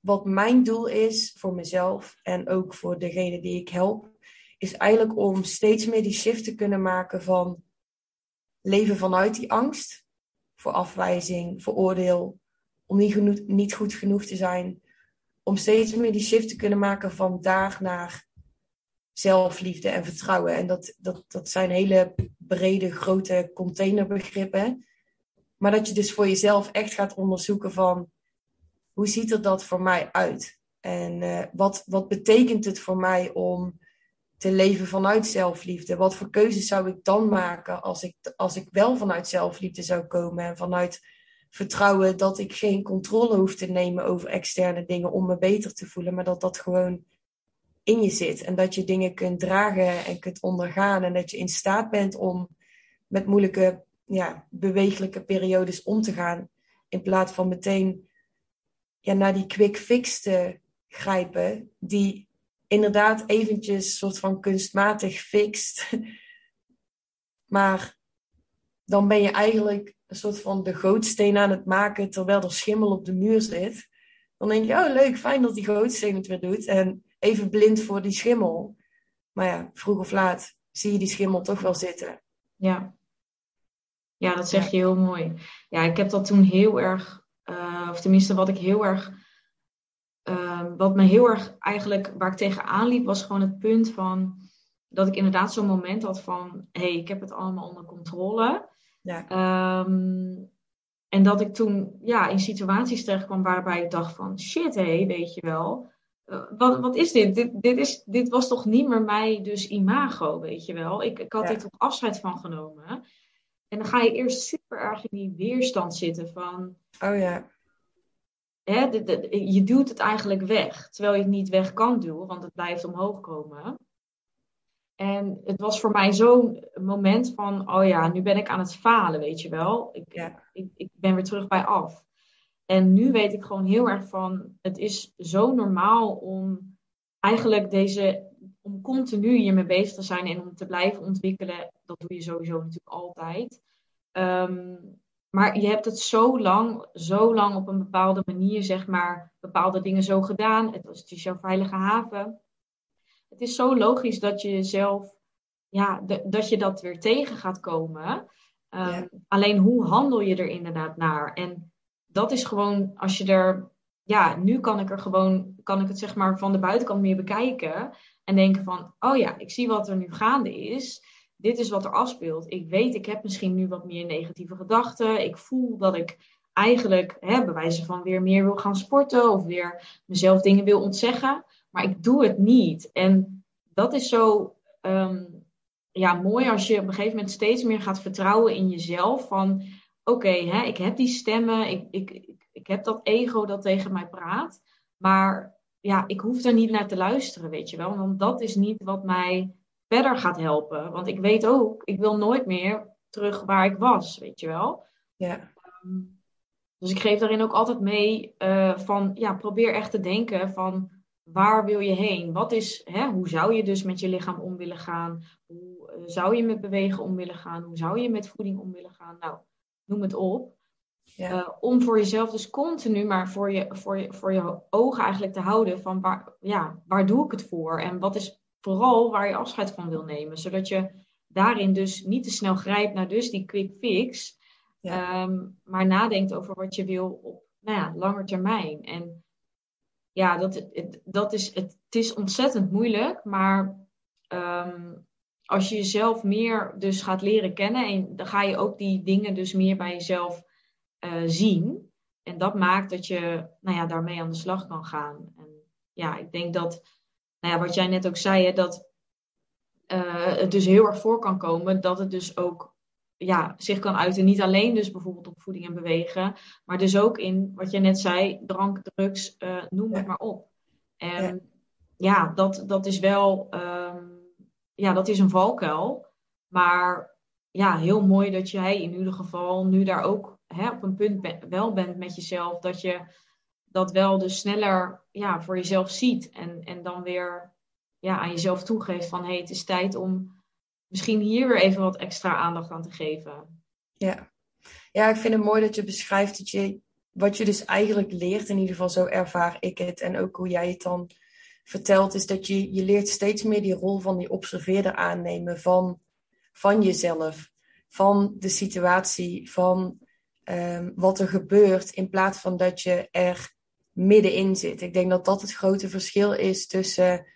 wat mijn doel is voor mezelf en ook voor degene die ik help, is eigenlijk om steeds meer die shift te kunnen maken van leven vanuit die angst voor afwijzing, voor oordeel, om niet, niet goed genoeg te zijn, om steeds meer die shift te kunnen maken van daar naar zelfliefde en vertrouwen. En dat, dat, dat zijn hele brede, grote containerbegrippen. Maar dat je dus voor jezelf echt gaat onderzoeken van hoe ziet er dat voor mij uit? En uh, wat, wat betekent het voor mij om te leven vanuit zelfliefde? Wat voor keuzes zou ik dan maken als ik, als ik wel vanuit zelfliefde zou komen en vanuit vertrouwen dat ik geen controle hoef te nemen over externe dingen om me beter te voelen, maar dat dat gewoon in je zit en dat je dingen kunt dragen en kunt ondergaan en dat je in staat bent om met moeilijke, ja, bewegelijke periodes om te gaan in plaats van meteen ja, naar die quick fix te grijpen die inderdaad eventjes soort van kunstmatig fixt. maar dan ben je eigenlijk een soort van de gootsteen aan het maken terwijl er schimmel op de muur zit. Dan denk je, oh leuk, fijn dat die gootsteen het weer doet. En even blind voor die schimmel. Maar ja, vroeg of laat zie je die schimmel toch wel zitten. Ja, ja dat zeg je heel mooi. Ja, ik heb dat toen heel erg, uh, of tenminste wat ik heel erg, uh, wat me heel erg eigenlijk, waar ik tegenaan liep, was gewoon het punt van dat ik inderdaad zo'n moment had van, hé, hey, ik heb het allemaal onder controle. Ja. Um, en dat ik toen ja, in situaties terecht kwam waarbij ik dacht van shit hé, hey, weet je wel. Uh, wat, wat is dit? Dit, dit, is, dit was toch niet meer mij dus imago, weet je wel. Ik, ik had ja. dit op afscheid van genomen. En dan ga je eerst super erg in die weerstand zitten van... Oh ja. Hè, de, de, je duwt het eigenlijk weg. Terwijl je het niet weg kan duwen, want het blijft omhoog komen. En het was voor mij zo'n moment van, oh ja, nu ben ik aan het falen, weet je wel. Ik, ja. ik, ik ben weer terug bij af. En nu weet ik gewoon heel erg van, het is zo normaal om eigenlijk deze, om continu hiermee bezig te zijn en om te blijven ontwikkelen. Dat doe je sowieso natuurlijk altijd. Um, maar je hebt het zo lang, zo lang op een bepaalde manier, zeg maar, bepaalde dingen zo gedaan. Het was dus jouw veilige haven het is zo logisch dat je zelf, ja, dat je dat weer tegen gaat komen. Um, Alleen hoe handel je er inderdaad naar? En dat is gewoon, als je er, ja, nu kan ik er gewoon, kan ik het zeg maar van de buitenkant meer bekijken. En denken van, oh ja, ik zie wat er nu gaande is. Dit is wat er afspeelt. Ik weet, ik heb misschien nu wat meer negatieve gedachten. Ik voel dat ik eigenlijk, hè, bij wijze van weer meer wil gaan sporten of weer mezelf dingen wil ontzeggen maar ik doe het niet. En dat is zo um, ja, mooi als je op een gegeven moment steeds meer gaat vertrouwen in jezelf. Van oké, ik heb die stemmen, ik, ik, ik, ik heb dat ego dat tegen mij praat. Maar ja, ik hoef er niet naar te luisteren, weet je wel. Want dat is niet wat mij verder gaat helpen. Want ik weet ook, ik wil nooit meer terug waar ik was, weet je wel. Ja. Um, dus ik geef daarin ook altijd mee uh, van, ja, probeer echt te denken van waar wil je heen? Wat is, hè, hoe zou je dus met je lichaam om willen gaan? Hoe uh, zou je met bewegen om willen gaan? Hoe zou je met voeding om willen gaan? Nou, noem het op. Ja. Uh, om voor jezelf dus continu, maar voor je, voor, je, voor je ogen eigenlijk te houden van waar, ja, waar doe ik het voor? En wat is vooral waar je afscheid van wil nemen? Zodat je daarin dus niet te snel grijpt naar dus die quick fix. Ja. Um, maar nadenkt over wat je wil op nou ja, lange termijn. En ja, dat, dat is, het, het is ontzettend moeilijk, maar um, als je jezelf meer dus gaat leren kennen, en dan ga je ook die dingen dus meer bij jezelf uh, zien. En dat maakt dat je nou ja, daarmee aan de slag kan gaan. En ja, ik denk dat, nou ja, wat jij net ook zei, hè, dat uh, het dus heel erg voor kan komen dat het dus ook ja, zich kan uiten. Niet alleen dus bijvoorbeeld op voeding en bewegen, maar dus ook in wat je net zei, drank, drugs, uh, noem het maar op. En ja, ja dat, dat is wel, um, ja, dat is een valkuil. Maar ja, heel mooi dat jij in ieder geval nu daar ook hè, op een punt ben, wel bent met jezelf, dat je dat wel dus sneller ja, voor jezelf ziet en, en dan weer ja, aan jezelf toegeeft van hé, hey, het is tijd om misschien hier weer even wat extra aandacht aan te geven. Ja. ja, ik vind het mooi dat je beschrijft dat je wat je dus eigenlijk leert, in ieder geval zo ervaar ik het en ook hoe jij het dan vertelt, is dat je, je leert steeds meer die rol van die observeerder aannemen van, van jezelf, van de situatie, van um, wat er gebeurt, in plaats van dat je er middenin zit. Ik denk dat dat het grote verschil is tussen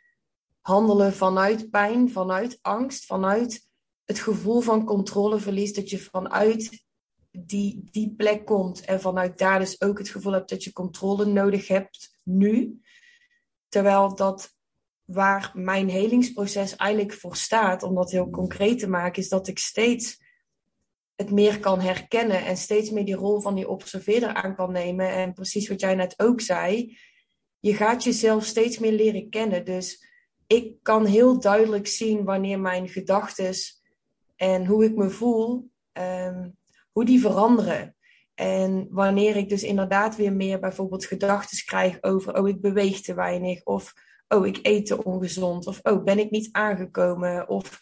handelen vanuit pijn, vanuit angst, vanuit het gevoel van controleverlies, dat je vanuit die, die plek komt en vanuit daar dus ook het gevoel hebt dat je controle nodig hebt nu. Terwijl dat waar mijn helingsproces eigenlijk voor staat, om dat heel concreet te maken, is dat ik steeds het meer kan herkennen en steeds meer die rol van die observeerder aan kan nemen. En precies wat jij net ook zei, je gaat jezelf steeds meer leren kennen. Dus ik kan heel duidelijk zien wanneer mijn gedachten en hoe ik me voel, ehm, hoe die veranderen. En wanneer ik dus inderdaad weer meer bijvoorbeeld gedachten krijg over, oh ik beweeg te weinig, of oh ik eet te ongezond, of oh ben ik niet aangekomen, of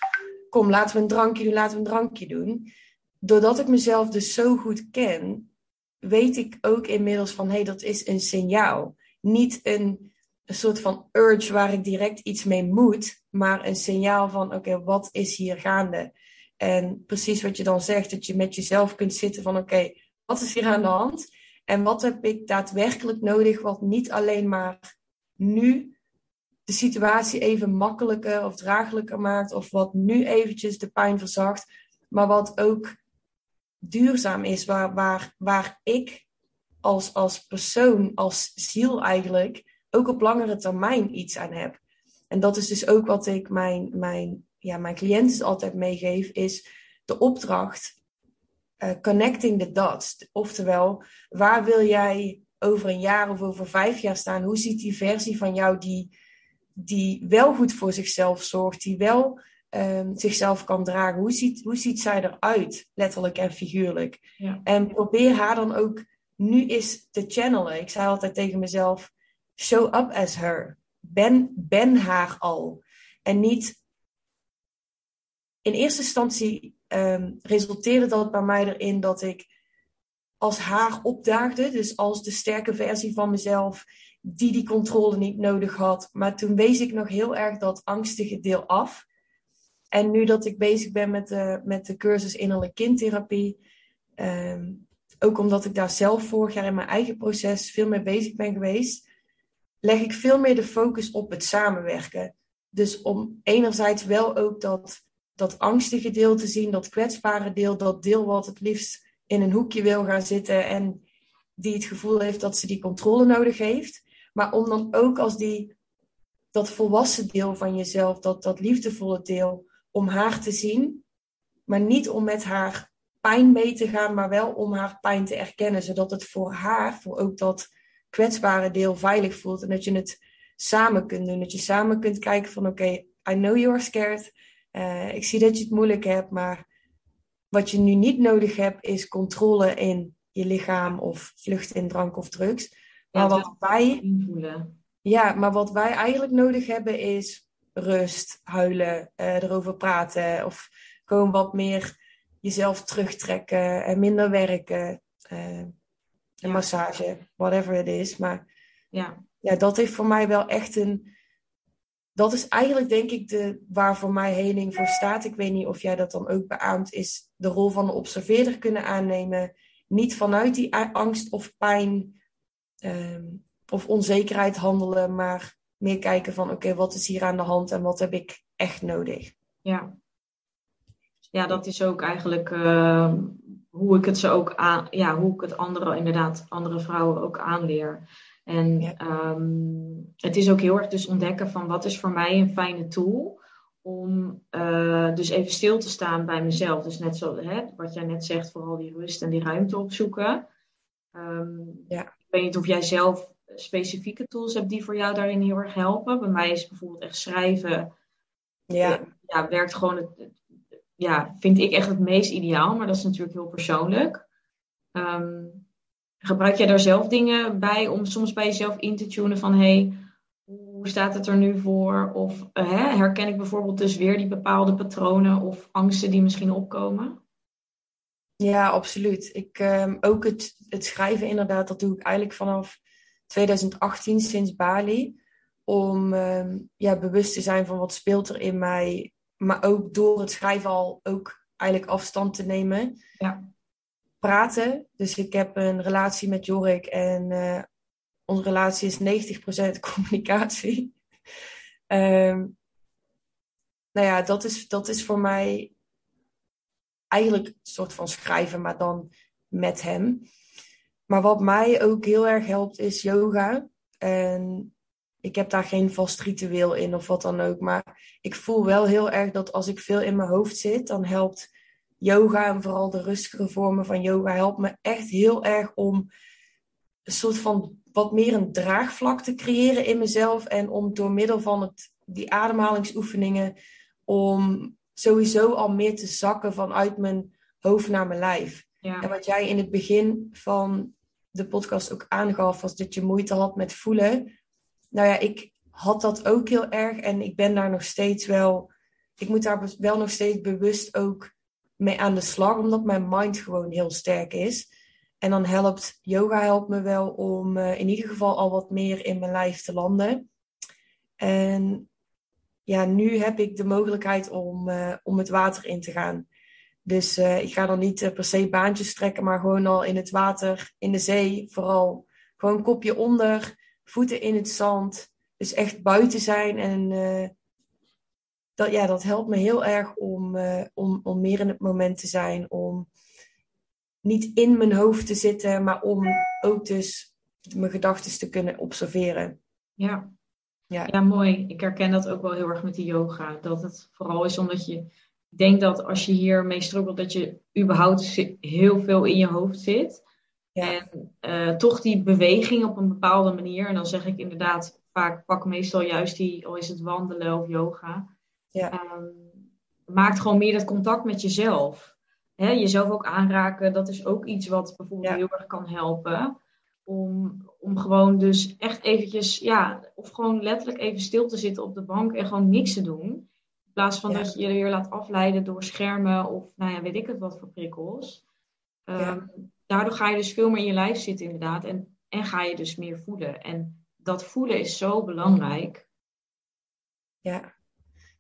kom laten we een drankje doen, laten we een drankje doen doordat ik mezelf dus zo goed ken, weet ik ook inmiddels van hé, hey, dat is een signaal. Niet een, soort van urge waar ik direct iets mee moet, maar een signaal van oké, wat is hier gaande? En precies wat je dan zegt, dat je met jezelf kunt zitten van oké, wat is hier aan de hand? En wat heb ik daadwerkelijk nodig, wat niet alleen maar nu de situatie even makkelijker of draaglijker maakt, of wat nu eventjes de pijn verzacht, maar wat ook duurzaam is, waar, waar, waar ik als, als persoon, als ziel eigenlijk, ook op langere termijn iets aan heb. En dat is dus ook wat ik mijn, mijn, ja, mijn cliënten altijd meegeef, is de opdracht uh, connecting the dots. Oftewel, waar wil jij over een jaar of over vijf jaar staan? Hoe ziet die versie van jou die, die wel goed voor zichzelf zorgt, die wel um, zichzelf kan dragen. Hoe ziet, hoe ziet zij eruit, letterlijk en figuurlijk? Ja. En probeer haar dan ook nu eens te channelen. Ik zei altijd tegen mezelf: show up as her. Ben, ben haar al. En niet. In eerste instantie um, resulteerde dat bij mij erin dat ik als haar opdaagde, dus als de sterke versie van mezelf, die die controle niet nodig had. Maar toen wees ik nog heel erg dat angstige deel af. En nu dat ik bezig ben met de, met de cursus innerlijke kindtherapie, ehm, ook omdat ik daar zelf vorig jaar in mijn eigen proces veel mee bezig ben geweest, leg ik veel meer de focus op het samenwerken. Dus om enerzijds wel ook dat, dat angstige deel te zien, dat kwetsbare deel, dat deel wat het liefst in een hoekje wil gaan zitten en die het gevoel heeft dat ze die controle nodig heeft. Maar om dan ook als die, dat volwassen deel van jezelf, dat, dat liefdevolle deel, om haar te zien, maar niet om met haar pijn mee te gaan, maar wel om haar pijn te erkennen, zodat het voor haar, voor ook dat kwetsbare deel veilig voelt en dat je het samen kunt doen. Dat je samen kunt kijken van oké, I know you're scared. Uh, ik zie dat je het moeilijk hebt, maar wat je nu niet nodig hebt is controle in je lichaam of vlucht in drank of drugs. Maar wat wij. Ja, maar wat wij eigenlijk nodig hebben is rust, huilen, uh, erover praten. Of gewoon wat meer jezelf terugtrekken en minder werken. Uh, een massage, whatever it is. Maar ja. ja, dat heeft voor mij wel echt een. Dat is eigenlijk denk ik de, waar voor mij heling voor staat. Ik weet niet of jij dat dan ook beaamt, is de rol van de observeerder kunnen aannemen. Niet vanuit die angst of pijn um, of onzekerheid handelen, maar meer kijken van oké, wat is hier aan de hand en wat heb ik echt nodig. Ja, ja dat is ook eigenlijk uh, hoe ik het ze ook aan, ja, hoe ik het andere, inderdaad, andere vrouwen ook aanleer. En ja. um, het is ook heel erg dus ontdekken van wat is voor mij een fijne tool om uh, dus even stil te staan bij mezelf. Dus net zo, hè, wat jij net zegt, vooral die rust en die ruimte opzoeken. Um, ja. Ik weet niet of jij zelf specifieke tools hebt die voor jou daarin heel erg helpen. Bij mij is bijvoorbeeld echt schrijven. Ja. ja werkt gewoon het, ja, vind ik echt het meest ideaal, maar dat is natuurlijk heel persoonlijk. Um, gebruik jij daar zelf dingen bij om soms bij jezelf in te tunen van hey, hoe staat het er nu voor? Of uh, herken ik bijvoorbeeld dus weer die bepaalde patronen of angsten die misschien opkomen? Ja, absoluut. Ik, ehm, ook het, het schrijven inderdaad, dat doe ik eigenlijk vanaf 2018 sinds Bali. Om ehm, ja, bewust te zijn van wat speelt er in mij. Maar ook door het schrijven al ook eigenlijk afstand te nemen. Ja. Praten. Dus ik heb een relatie met Jorik en uh, onze relatie is 90% communicatie. um, nou ja, dat is, dat is voor mij eigenlijk een soort van schrijven, maar dan met hem. Maar wat mij ook heel erg helpt is yoga. En ik heb daar geen vast ritueel in of wat dan ook. Maar ik voel wel heel erg dat als ik veel in mijn hoofd zit, dan helpt yoga en vooral de rustige vormen van yoga helpt me echt heel erg om een soort van wat meer een draagvlak te creëren in mezelf. En om door middel van het, die ademhalingsoefeningen, om sowieso al meer te zakken vanuit mijn hoofd naar mijn lijf. Ja. En wat jij in het begin van de podcast ook aangaf, was dat je moeite had met voelen. Nou ja, ik had dat ook heel erg en ik ben daar nog steeds wel, ik moet daar wel nog steeds bewust ook mee aan de slag, omdat mijn mind gewoon heel sterk is. En dan helpt yoga helpt me wel om uh, in ieder geval al wat meer in mijn lijf te landen. En ja, nu heb ik de mogelijkheid om, uh, om het water in te gaan. Dus uh, ik ga dan niet per se baantjes trekken, maar gewoon al in het water, in de zee vooral. Gewoon kopje onder, voeten in het zand. Dus echt buiten zijn. En uh, dat, ja, dat helpt me heel erg om, om, om meer in het moment te zijn. Om niet in mijn hoofd te zitten, maar om ook dus mijn gedachten te kunnen observeren. Ja. Ja. ja, mooi. Ik herken dat ook wel heel erg met die yoga. Dat het vooral is omdat je denkt dat als je hiermee struggelt, dat je überhaupt heel veel in je hoofd zit. Ja. En uh, toch die beweging op een bepaalde manier. En dan zeg ik inderdaad, vaak pak meestal juist die, al is het wandelen of yoga. Ja. Um, maakt gewoon meer dat contact met jezelf. Hè, jezelf ook aanraken, dat is ook iets wat bijvoorbeeld Ja. heel erg kan helpen. Om, om gewoon dus echt eventjes, ja, of gewoon letterlijk even stil te zitten op de bank en gewoon niks te doen. In plaats van Ja. dat je je weer laat afleiden door schermen of, nou ja, weet ik het wat voor prikkels. Ja. Ehm, daardoor ga je dus veel meer in je lijf zitten inderdaad. En, en ga je dus meer voelen. En dat voelen is zo belangrijk. Ja.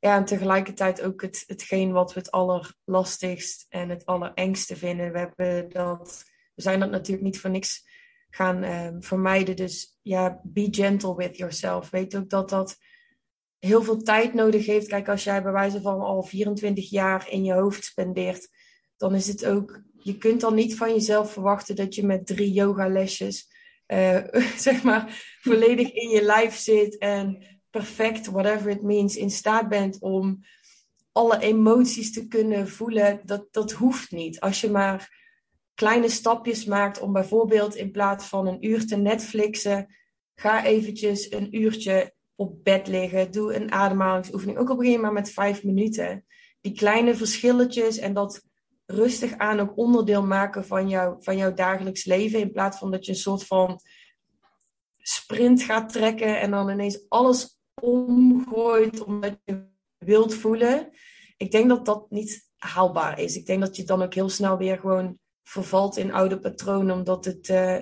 Ja, en tegelijkertijd ook het, hetgeen wat we het allerlastigst en het allerengste vinden. We, hebben dat, we zijn dat natuurlijk niet voor niks gaan ehm, vermijden. Dus ja, be gentle with yourself. Weet ook dat dat heel veel tijd nodig heeft. Kijk, als jij bij wijze van al 24 jaar in je hoofd spendeert, dan is het ook, je kunt dan niet van jezelf verwachten dat je met drie yogalesjes, eh zeg maar, volledig in je lijf zit en perfect, whatever it means, in staat bent om alle emoties te kunnen voelen. Dat, dat hoeft niet. Als je maar kleine stapjes maakt om bijvoorbeeld in plaats van een uur te Netflixen, ga eventjes een uurtje op bed liggen. Doe een ademhalingsoefening. Ook al begin je maar met vijf minuten. Die kleine verschilletjes en dat rustig aan ook onderdeel maken van, jou, van jouw dagelijks leven. In plaats van dat je een soort van sprint gaat trekken en dan ineens alles omgooit omdat je wilt voelen. Ik denk dat dat niet haalbaar is. Ik denk dat je dan ook heel snel weer gewoon vervalt in oude patronen, omdat, het, uh,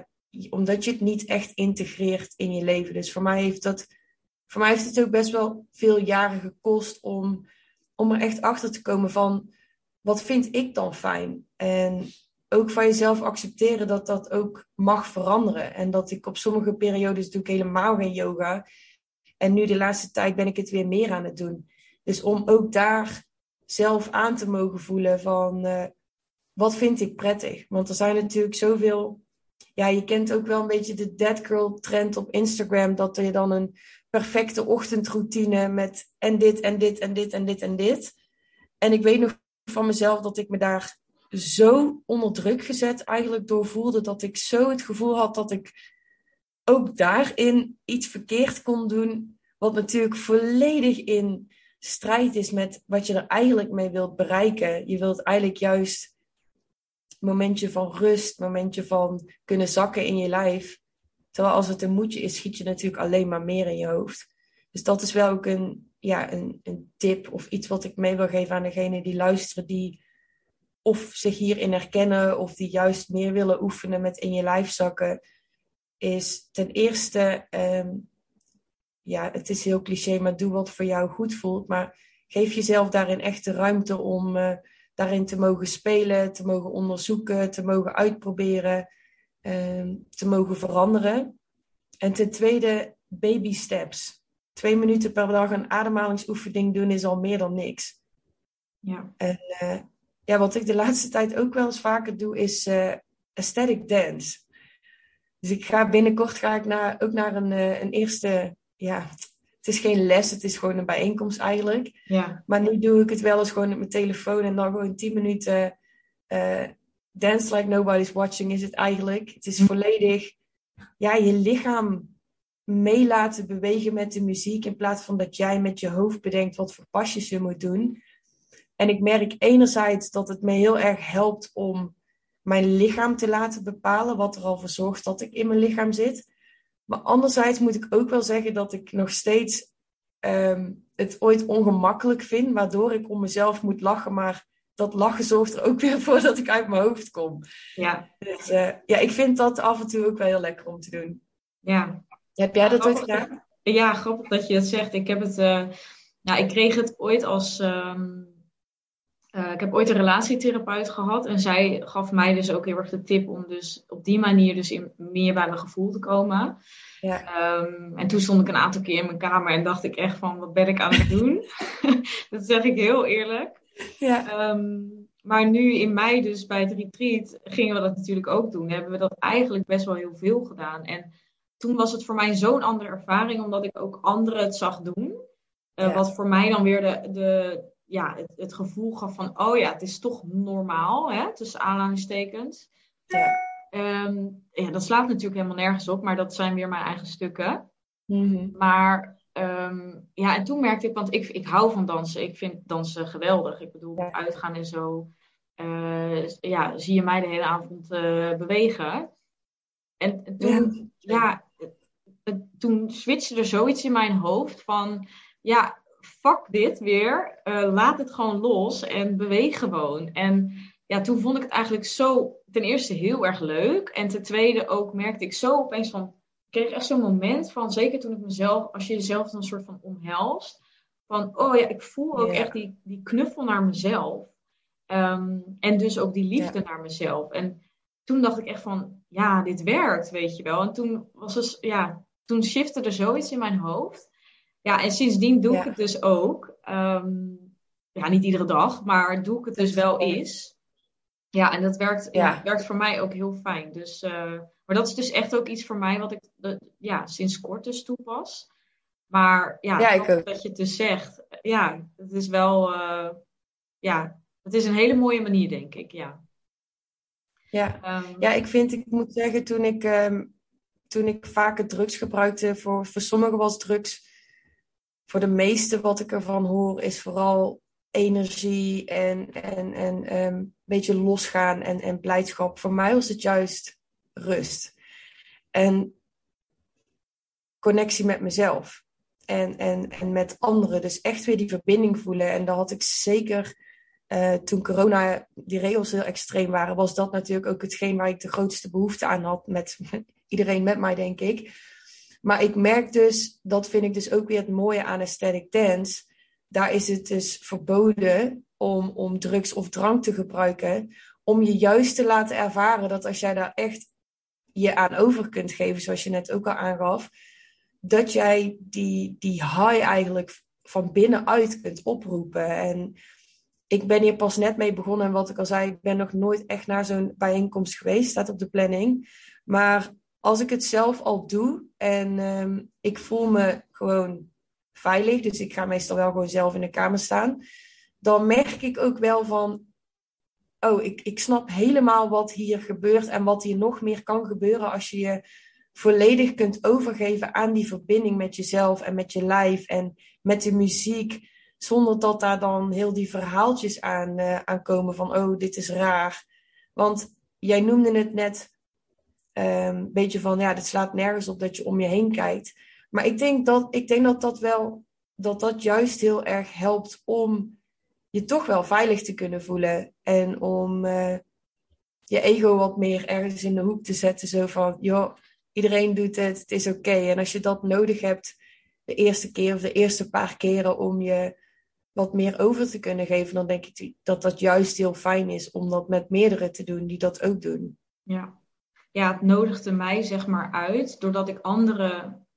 omdat je het niet echt integreert in je leven. Dus voor mij heeft dat, voor mij heeft het ook best wel veel jaren gekost om, om er echt achter te komen van wat vind ik dan fijn? En ook van jezelf accepteren dat dat ook mag veranderen. En dat ik op sommige periodes doe ik helemaal geen yoga. En nu de laatste tijd ben ik het weer meer aan het doen. Dus om ook daar zelf aan te mogen voelen van uh, wat vind ik prettig? Want er zijn natuurlijk zoveel. Ja, je kent ook wel een beetje de dead girl trend op Instagram. Dat je dan een perfecte ochtendroutine met en dit en dit en dit en dit en dit. En ik weet nog van mezelf dat ik me daar zo onder druk gezet eigenlijk door voelde. Dat ik zo het gevoel had dat ik ook daarin iets verkeerd kon doen. Wat natuurlijk volledig in strijd is met wat je er eigenlijk mee wilt bereiken. Je wilt eigenlijk juist momentje van rust, momentje van kunnen zakken in je lijf. Terwijl als het een moedje is, schiet je natuurlijk alleen maar meer in je hoofd. Dus dat is wel ook een, ja, een, een tip of iets wat ik mee wil geven aan degene die luisteren, die of zich hierin herkennen of die juist meer willen oefenen met in je lijf zakken, is ten eerste, ehm, ja, het is heel cliché, maar doe wat voor jou goed voelt. Maar geef jezelf daarin echt de ruimte om uh, daarin te mogen spelen, te mogen onderzoeken, te mogen uitproberen, te mogen veranderen. En ten tweede, baby steps. Twee minuten per dag een ademhalingsoefening doen is al meer dan niks. Ja. En uh, ja, wat ik de laatste tijd ook wel eens vaker doe, is uh, aesthetic dance. Dus ik ga binnenkort ga ik naar, ook naar een, uh, een eerste, ja, het is geen les, het is gewoon een bijeenkomst eigenlijk. Ja. Maar nu doe ik het wel eens gewoon met mijn telefoon en dan gewoon 10 minuten dance like nobody's watching is het eigenlijk. Het is volledig, ja, je lichaam mee laten bewegen met de muziek in plaats van dat jij met je hoofd bedenkt wat voor pasjes je moet doen. En ik merk enerzijds dat het me heel erg helpt om mijn lichaam te laten bepalen wat er al voor zorgt dat ik in mijn lichaam zit. Maar anderzijds moet ik ook wel zeggen dat ik nog steeds um, het ooit ongemakkelijk vind, waardoor ik om mezelf moet lachen, maar dat lachen zorgt er ook weer voor dat ik uit mijn hoofd kom. Ja. Dus uh, ja, ik vind dat af en toe ook wel heel lekker om te doen. Ja. Heb jij dat ooit gedaan? Ja, grappig dat je dat zegt. Ik heb het, uh, nou, ik kreeg het ooit als. Um, uh, ik heb ooit een relatietherapeut gehad en zij gaf mij dus ook heel erg de tip om dus op die manier dus in, meer bij mijn gevoel te komen. Ja. Um, en toen stond ik een aantal keer in mijn kamer en dacht ik echt van wat ben ik aan het doen? dat zeg ik heel eerlijk. Ja. Um, maar nu in mei dus bij het retreat gingen we dat natuurlijk ook doen. Hebben we dat eigenlijk best wel heel veel gedaan. En toen was het voor mij zo'n andere ervaring, omdat ik ook anderen het zag doen. Uh, Ja. Wat voor mij dan weer de, de, ja, het, het gevoel gaf van, oh ja, het is toch normaal, hè, tussen aanhalingstekens. Ja. Ehm, ja, dat slaat natuurlijk helemaal nergens op, maar dat zijn weer mijn eigen stukken. Mhm. Maar ehm, ja, en toen merkte ik, want ik, ik hou van dansen. Ik vind dansen geweldig. Ik bedoel, Ja. uitgaan en zo. eh, ja, zie je mij de hele avond eh, bewegen. En, en toen, ja, toen switchte er zoiets in mijn hoofd van, ja, fuck dit weer. eh, laat het gewoon los en beweeg gewoon. En ja, toen vond ik het eigenlijk zo, ten eerste heel erg leuk. En ten tweede ook merkte ik zo opeens van, kreeg echt zo'n moment van, zeker toen ik mezelf, als je jezelf dan een soort van omhelst, van, oh ja, ik voel ook Ja. echt die, die knuffel naar mezelf. Ehm, en dus ook die liefde naar mezelf. En toen dacht ik echt van, ja, dit werkt, weet je wel. En toen was dus, ja, toen shifte er zoiets in mijn hoofd. Ja, en sindsdien doe ik het dus ook. Ehm, ja, niet iedere dag, maar doe ik het dus wel eens. Ja, en dat werkt, ja. Werkt voor mij ook heel fijn. Dus, eh, maar dat is dus echt ook iets voor mij wat ik ja, sinds kort dus toepas. Maar ja, ik dat je het dus zegt. Ja, het is wel, eh, ja, het is een hele mooie manier, denk ik. Ja, Ja. Ehm, Ja, ik vind, ik moet zeggen, toen ik, ehm, toen ik vaker drugs gebruikte, voor, voor sommigen was drugs, voor de meeste wat ik ervan hoor, is vooral energie en, en, en ehm, een beetje losgaan en, en blijdschap. Voor mij was het juist rust. En connectie met mezelf. En, en, en met anderen. Dus echt weer die verbinding voelen. En dat had ik zeker eh, toen corona, die regels heel extreem waren, was dat natuurlijk ook hetgeen waar ik de grootste behoefte aan had. Met iedereen met mij, denk ik. Maar ik merk dus, dat vind ik dus ook weer het mooie aan aesthetic dance. Daar is het dus verboden om, om drugs of drank te gebruiken. Om je juist te laten ervaren dat als jij daar echt je aan over kunt geven, zoals je net ook al aangaf, dat jij die, die high eigenlijk van binnenuit kunt oproepen. En ik ben hier pas net mee begonnen. En wat ik al zei, ik ben nog nooit echt naar zo'n bijeenkomst geweest. Staat op de planning. Maar als ik het zelf al doe en ehm, ik voel me gewoon veilig. Dus ik ga meestal wel gewoon zelf in de kamer staan. Dan merk ik ook wel van... Oh, ik, ik snap helemaal wat hier gebeurt. En wat hier nog meer kan gebeuren als je je volledig kunt overgeven aan die verbinding met jezelf en met je lijf en met de muziek. Zonder dat daar dan heel die verhaaltjes aan, uh, komen van, oh, dit is raar. Want jij noemde het net een um, beetje van, ja, dit slaat nergens op dat je om je heen kijkt. Maar ik denk dat ik denk dat, dat wel, dat dat juist heel erg helpt om je toch wel veilig te kunnen voelen. En om uh, je ego wat meer ergens in de hoek te zetten. Zo van, joh, iedereen doet het, het is oké. En als je dat nodig hebt de eerste keer of de eerste paar keren om je wat meer over te kunnen geven, dan denk ik dat dat juist heel fijn is om dat met meerdere te doen die dat ook doen. Ja, ja het nodigde mij zeg maar uit, doordat ik anderen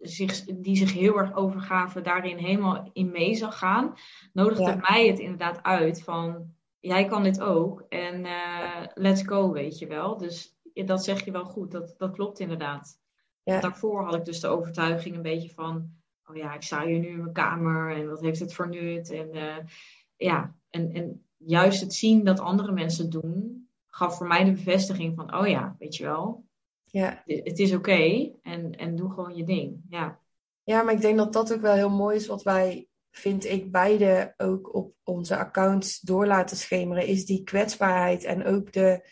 zich, die zich heel erg overgaven, daarin helemaal in mee zag gaan, nodigde mij het inderdaad uit van jij kan dit ook en uh, let's go, weet je wel. Dus dat zeg je wel goed, dat, dat klopt inderdaad. Ja. Daarvoor had ik dus de overtuiging een beetje van, oh ja, ik sta hier nu in mijn kamer en wat heeft het voor nut? En uh, ja, en, en juist het zien dat andere mensen doen, gaf voor mij de bevestiging van, oh ja, weet je wel, ja. het is oké en, en doe gewoon je ding. Ja. ja, maar ik denk dat dat ook wel heel mooi is wat wij, vind ik, beide ook op onze accounts door laten schemeren, is die kwetsbaarheid en ook de,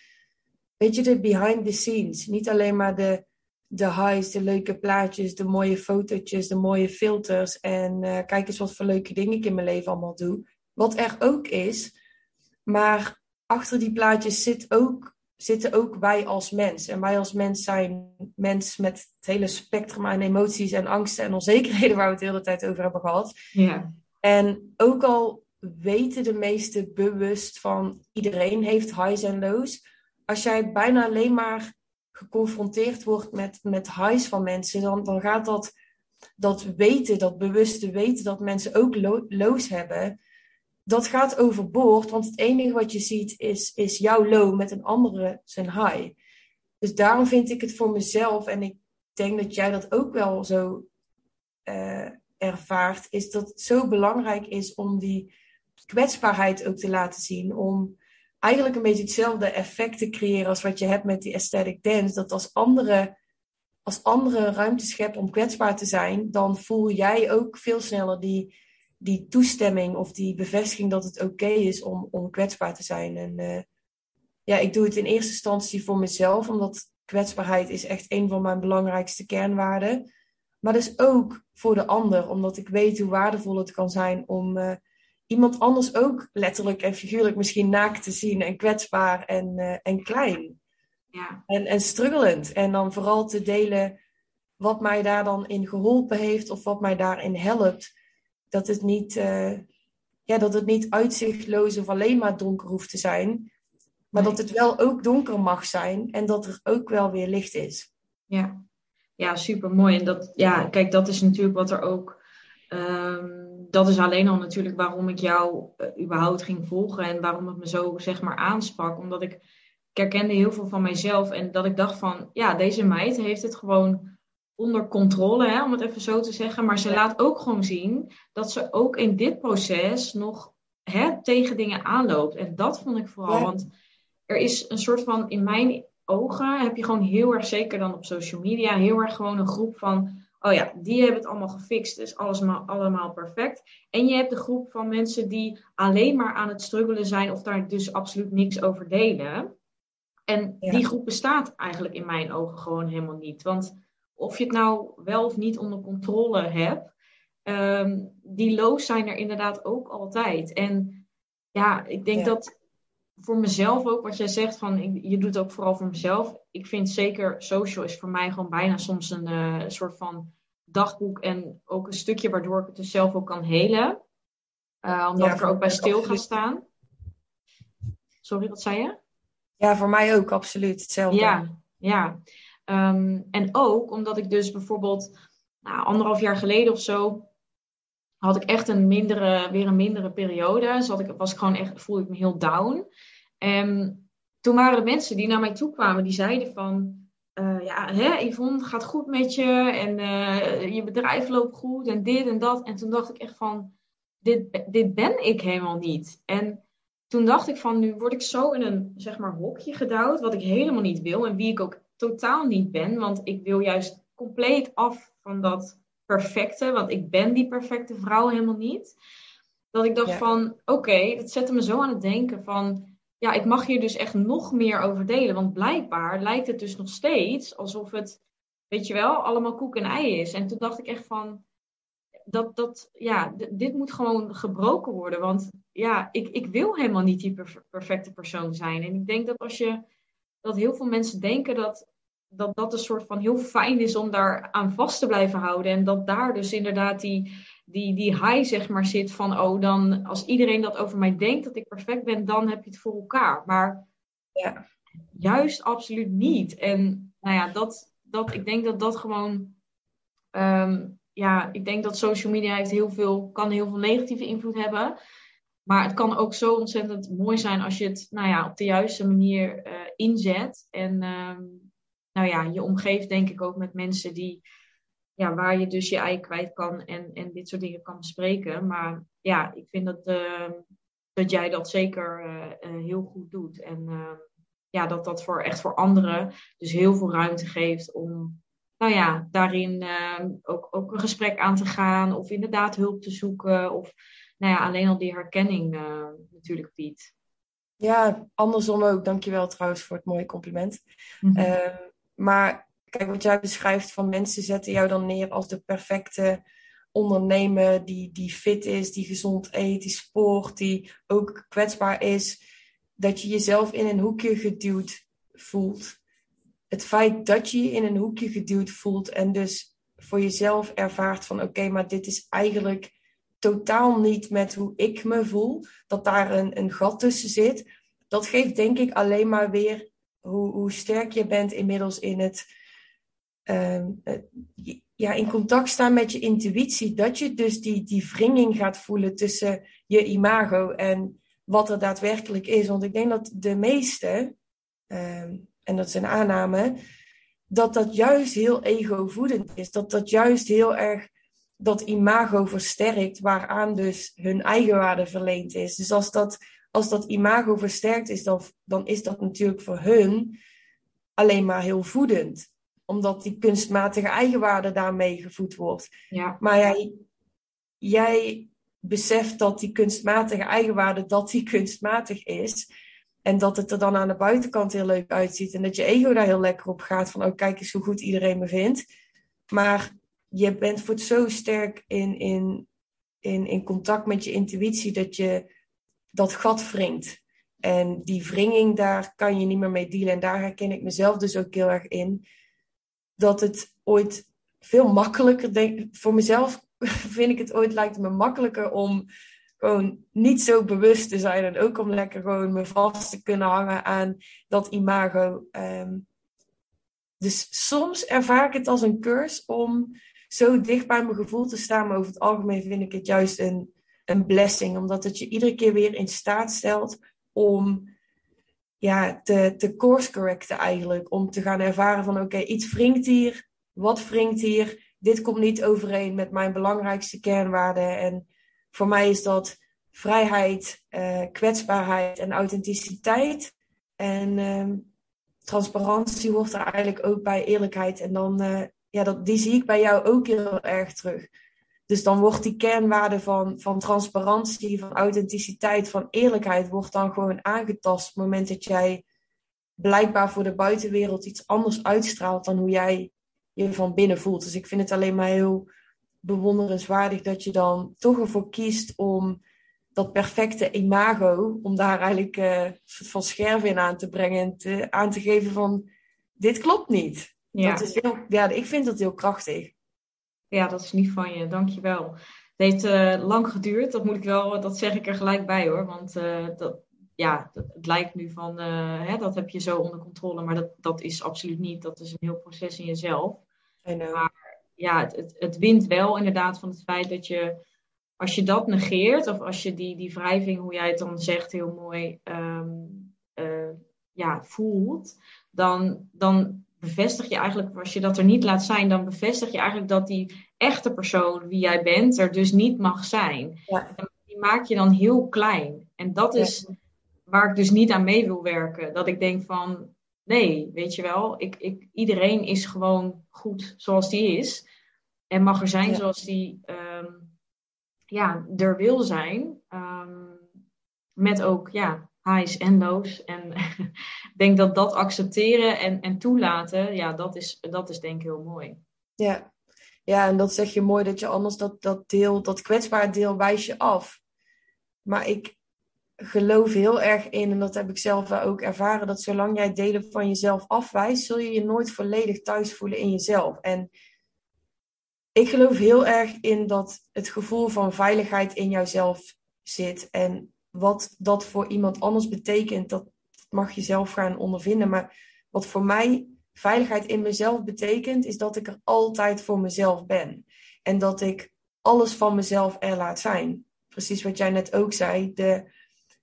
weet je, de behind the scenes. Niet alleen maar de, de highs, de leuke plaatjes, de mooie fotootjes, de mooie filters en uh, kijk eens wat voor leuke dingen ik in mijn leven allemaal doe. Wat er ook is, maar achter die plaatjes zit ook zitten ook wij als mens. En wij als mens zijn mens met het hele spectrum aan emoties en angsten en onzekerheden waar we het de hele tijd over hebben gehad. Ja. En ook al weten de meesten bewust van iedereen heeft highs en lows. Als jij bijna alleen maar geconfronteerd wordt met, met highs van mensen, dan, dan gaat dat, dat weten, dat bewuste weten dat mensen ook lows hebben, dat gaat overboord, want het enige wat je ziet is, is jouw low met een andere zijn high. Dus daarom vind ik het voor mezelf, en ik denk dat jij dat ook wel zo uh, ervaart, is dat het zo belangrijk is om die kwetsbaarheid ook te laten zien. Om eigenlijk een beetje hetzelfde effect te creëren als wat je hebt met die aesthetic dance. Dat als andere, als andere ruimte schept om kwetsbaar te zijn, dan voel jij ook veel sneller die die toestemming of die bevestiging dat het oké is om, om kwetsbaar te zijn. En uh, ja, ik doe het in eerste instantie voor mezelf, omdat kwetsbaarheid is echt een van mijn belangrijkste kernwaarden. Maar dus ook voor de ander, omdat ik weet hoe waardevol het kan zijn om uh, iemand anders ook letterlijk en figuurlijk misschien naakt te zien en kwetsbaar en, uh, en klein. Ja. En, en struggelend. En dan vooral te delen wat mij daar dan in geholpen heeft of wat mij daarin helpt dat het niet, uh, ja, dat het niet uitzichtloos of alleen maar donker hoeft te zijn. Maar dat het wel ook donker mag zijn en dat er ook wel weer licht is. Ja, ja super mooi. En dat, ja, kijk, dat is natuurlijk wat er ook. Um, dat is alleen al natuurlijk waarom ik jou uh, überhaupt ging volgen en waarom het me zo zeg maar aansprak. Omdat ik, ik herkende heel veel van mijzelf en dat ik dacht van, ja, deze meid heeft het gewoon onder controle, hè, om het even zo te zeggen. Maar ze laat ook gewoon zien dat ze ook in dit proces nog hè, tegen dingen aanloopt. En dat vond ik vooral. Want er is een soort van, in mijn ogen, heb je gewoon heel erg, zeker dan op social media, heel erg gewoon een groep van. Oh ja, die hebben het allemaal gefixt, dus alles allemaal perfect. En je hebt de groep van mensen die alleen maar aan het struggelen zijn of daar dus absoluut niks over delen. En die groep bestaat eigenlijk in mijn ogen gewoon helemaal niet. Want of je het nou wel of niet onder controle hebt, um, die lows zijn er inderdaad ook altijd. En ja, ik denk dat voor mezelf ook, wat jij zegt, van je doet het ook vooral voor mezelf. Ik vind zeker social is voor mij gewoon bijna soms een uh, soort van dagboek en ook een stukje waardoor ik het dus zelf ook kan helen. Uh, omdat ik er ook bij stil ga staan. Sorry, wat zei je? Ja, voor mij ook absoluut hetzelfde. Ja, ja. Ehm, en ook omdat ik dus bijvoorbeeld nou, anderhalf jaar geleden of zo had ik echt een mindere, weer een mindere periode. Zat ik, was ik gewoon echt, voelde ik me heel down. En toen waren er mensen die naar mij toe kwamen, die zeiden van, uh, ja, hè, Yvonne, gaat goed met je en uh, je bedrijf loopt goed en dit en dat. En toen dacht ik echt van, dit, dit ben ik helemaal niet. En toen dacht ik van, nu word ik zo in een, zeg maar, hokje gedouwd, wat ik helemaal niet wil en wie ik ook totaal niet ben. Want ik wil juist compleet af van dat perfecte. Want ik ben die perfecte vrouw helemaal niet. Dat ik dacht van, oké, okay, dat zette me zo aan het denken van... Ja, ik mag hier dus echt nog meer over delen. Want blijkbaar lijkt het dus nog steeds alsof het, weet je wel, allemaal koek en ei is. En toen dacht ik echt van, dat, dat, ja, dit moet gewoon gebroken worden. Want ja, ik, ik wil helemaal niet die perfecte persoon zijn. En ik denk dat als je, dat heel veel mensen denken dat, dat dat een soort van heel fijn is om daar aan vast te blijven houden. En dat daar dus inderdaad die, die, die high zeg maar zit van, oh dan als iedereen dat over mij denkt dat ik perfect ben, dan heb je het voor elkaar. Maar ja. juist absoluut niet. En nou ja, dat, dat, ik denk dat dat gewoon, ehm, ja, ik denk dat social media heeft heel veel, kan heel veel negatieve invloed hebben. Maar het kan ook zo ontzettend mooi zijn als je het nou ja, op de juiste manier uh, inzet. En ehm, nou ja, je omgeeft denk ik ook met mensen die, ja, waar je dus je ei kwijt kan en, en dit soort dingen kan bespreken. Maar ja, ik vind dat, uh, dat jij dat zeker uh, heel goed doet. En ehm, ja, dat dat voor echt voor anderen dus heel veel ruimte geeft om nou ja, daarin ook, ook een gesprek aan te gaan of inderdaad hulp te zoeken. Of nou ja, alleen al die herkenning uh, natuurlijk biedt. Ja, andersom ook. Dankjewel trouwens voor het mooie compliment. Mm maar kijk, wat jij beschrijft van mensen zetten jou dan neer als de perfecte ondernemer die, die fit is, die gezond eet, die sport, die ook kwetsbaar is. Dat je jezelf in een hoekje geduwd voelt. Het feit dat je je in een hoekje geduwd voelt en dus voor jezelf ervaart van oké, maar dit is eigenlijk totaal niet met hoe ik me voel, dat daar een, een gat tussen zit. Dat geeft denk ik alleen maar weer hoe, hoe sterk je bent inmiddels in het ehm, ja, in contact staan met je intuïtie. Dat je dus die, die wringing gaat voelen tussen je imago en wat er daadwerkelijk is. Want ik denk dat de meeste, ehm, en dat is een aanname, dat dat juist heel egovoedend is. Dat dat juist heel erg dat imago versterkt, waaraan dus hun eigenwaarde verleend is. Dus als dat, als dat imago versterkt is, dan, dan is dat natuurlijk voor hun alleen maar heel voedend. Omdat die kunstmatige eigenwaarde daarmee gevoed wordt. Ja. Maar jij, jij beseft dat die kunstmatige eigenwaarde, dat die kunstmatig is. En dat het er dan aan de buitenkant heel leuk uitziet. En dat je ego daar heel lekker op gaat. Van, oh, kijk eens hoe goed iedereen me vindt. Maar je bent voor zo sterk in, in, in, in contact met je intuïtie dat je dat gat wringt. En die wringing, daar kan je niet meer mee dealen. En daar herken ik mezelf dus ook heel erg in. Dat het ooit veel makkelijker, denk, voor mezelf vind ik het ooit lijkt me makkelijker om gewoon niet zo bewust te zijn. En ook om lekker gewoon me vast te kunnen hangen aan dat imago. Ehm, dus soms ervaar ik het als een curse om zo dicht bij mijn gevoel te staan. Maar over het algemeen vind ik het juist een, een blessing. Omdat het je iedere keer weer in staat stelt om ja, te, course correcten eigenlijk. Om te gaan ervaren van oké, iets wringt hier. Wat wringt hier? Dit komt niet overeen met mijn belangrijkste kernwaarden. En voor mij is dat vrijheid, uh, kwetsbaarheid en authenticiteit. En uh, transparantie hoort er eigenlijk ook bij eerlijkheid. En dan uh, ja, dat, die zie ik bij jou ook heel erg terug. Dus dan wordt die kernwaarde van, van transparantie, van authenticiteit, van eerlijkheid, wordt dan gewoon aangetast op het moment dat jij blijkbaar voor de buitenwereld iets anders uitstraalt dan hoe jij je van binnen voelt. Dus ik vind het alleen maar heel bewonderenswaardig dat je dan toch ervoor kiest om dat perfecte imago, om daar eigenlijk uh, een soort van scherf in aan te brengen en te, aan te geven van dit klopt niet. Ja. Dat is heel, ja, ik vind dat heel krachtig. Ja, dat is niet van je. Dankjewel. Het heeft uh, lang geduurd, dat moet ik wel, dat zeg ik er gelijk bij hoor. Want uh, dat, ja, het lijkt nu van, uh, hè, dat heb je zo onder controle, maar dat, dat is absoluut niet. Dat is een heel proces in jezelf. Maar ja, het, het, het wint wel inderdaad van het feit dat je, als je dat negeert, of als je die, die wrijving, hoe jij het dan zegt, heel mooi um, ja, voelt, dan, dan bevestig je eigenlijk, als je dat er niet laat zijn, dan bevestig je eigenlijk dat die echte persoon wie jij bent er dus niet mag zijn. Ja. En die maak je dan heel klein. En dat is waar ik dus niet aan mee wil werken. Dat ik denk van, nee, weet je wel, ik, ik, iedereen is gewoon goed zoals die is. En mag er zijn zoals die um, ja, er wil zijn. Um, met ook ja, highs en lows. En denk dat dat accepteren en, en toelaten, ja, dat is, dat is denk ik heel mooi. Ja. ja, en dat zeg je mooi, dat je anders dat, dat deel, dat kwetsbaar deel wijs je af. Maar ik, geloof heel erg in, en dat heb ik zelf ook ervaren, dat zolang jij delen van jezelf afwijst, zul je je nooit volledig thuis voelen in jezelf. En ik geloof heel erg in dat het gevoel van veiligheid in jouzelf zit. En wat dat voor iemand anders betekent, dat mag je zelf gaan ondervinden. Maar wat voor mij veiligheid in mezelf betekent, is dat ik er altijd voor mezelf ben. En dat ik alles van mezelf er laat zijn. Precies wat jij net ook zei. De,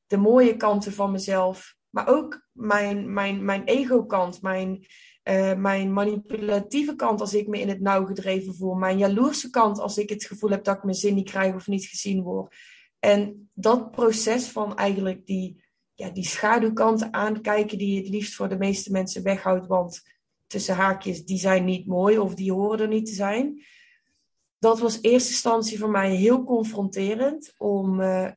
de mooie kanten van mezelf. Maar ook mijn, mijn, mijn ego-kant. Mijn, uh, mijn manipulatieve kant als ik me in het nauw gedreven voel. Mijn jaloerse kant als ik het gevoel heb dat ik mijn zin niet krijg of niet gezien word. En dat proces van eigenlijk die, ja, die schaduwkanten aankijken die je het liefst voor de meeste mensen weghoudt. Want tussen haakjes, die zijn niet mooi of die horen er niet te zijn. Dat was eerste instantie voor mij heel confronterend om, uh,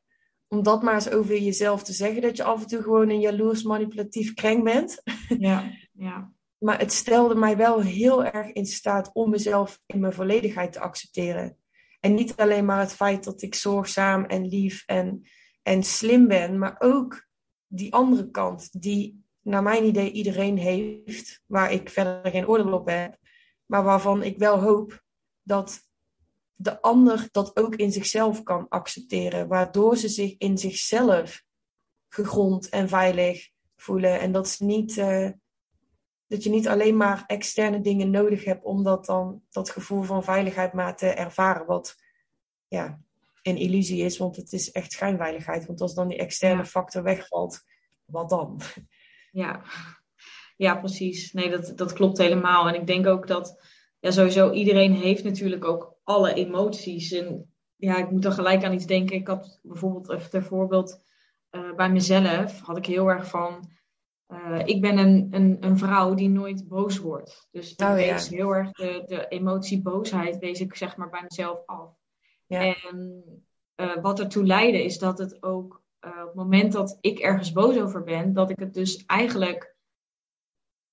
om dat maar eens over jezelf te zeggen. Dat je af en toe gewoon een jaloers manipulatief kreng bent. Ja, ja. Maar het stelde mij wel heel erg in staat om mezelf in mijn volledigheid te accepteren. En niet alleen maar het feit dat ik zorgzaam en lief en, en slim ben, maar ook die andere kant, die naar mijn idee iedereen heeft, waar ik verder geen oordeel op heb, maar waarvan ik wel hoop dat de ander dat ook in zichzelf kan accepteren, waardoor ze zich in zichzelf gegrond en veilig voelen. En dat ze niet. Uh, dat je niet alleen maar externe dingen nodig hebt om dat dan dat gevoel van veiligheid maar te ervaren. Wat ja, een illusie is, want het is echt schijnveiligheid. Want als dan die externe factor wegvalt, wat dan? Ja, ja precies. Nee, dat, dat klopt helemaal. En ik denk ook dat ja, sowieso iedereen heeft natuurlijk ook alle emoties. En ja, ik moet er gelijk aan iets denken. Ik had bijvoorbeeld, even ter voorbeeld, uh, bij mezelf had ik heel erg van uh, ik ben een, een, een, vrouw die nooit boos wordt. Dus ik oh, wees heel erg de, de emotie boosheid, wees ik zeg maar bij mezelf af. Ja. En uh, wat ertoe leidde is dat het ook uh, op het moment dat ik ergens boos over ben, dat ik het dus eigenlijk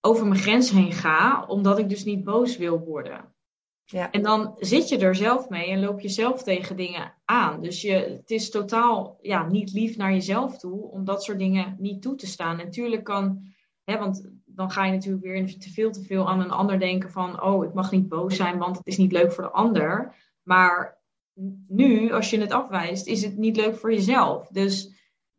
over mijn grens heen ga, omdat ik dus niet boos wil worden. Ja. En dan zit je er zelf mee en loop je zelf tegen dingen aan. Dus je, het is totaal ja, niet lief naar jezelf toe om dat soort dingen niet toe te staan. Natuurlijk kan, hè, want dan ga je natuurlijk weer te veel te veel aan een ander denken van, oh, ik mag niet boos zijn, want het is niet leuk voor de ander. Maar nu, als je het afwijst, is het niet leuk voor jezelf. Dus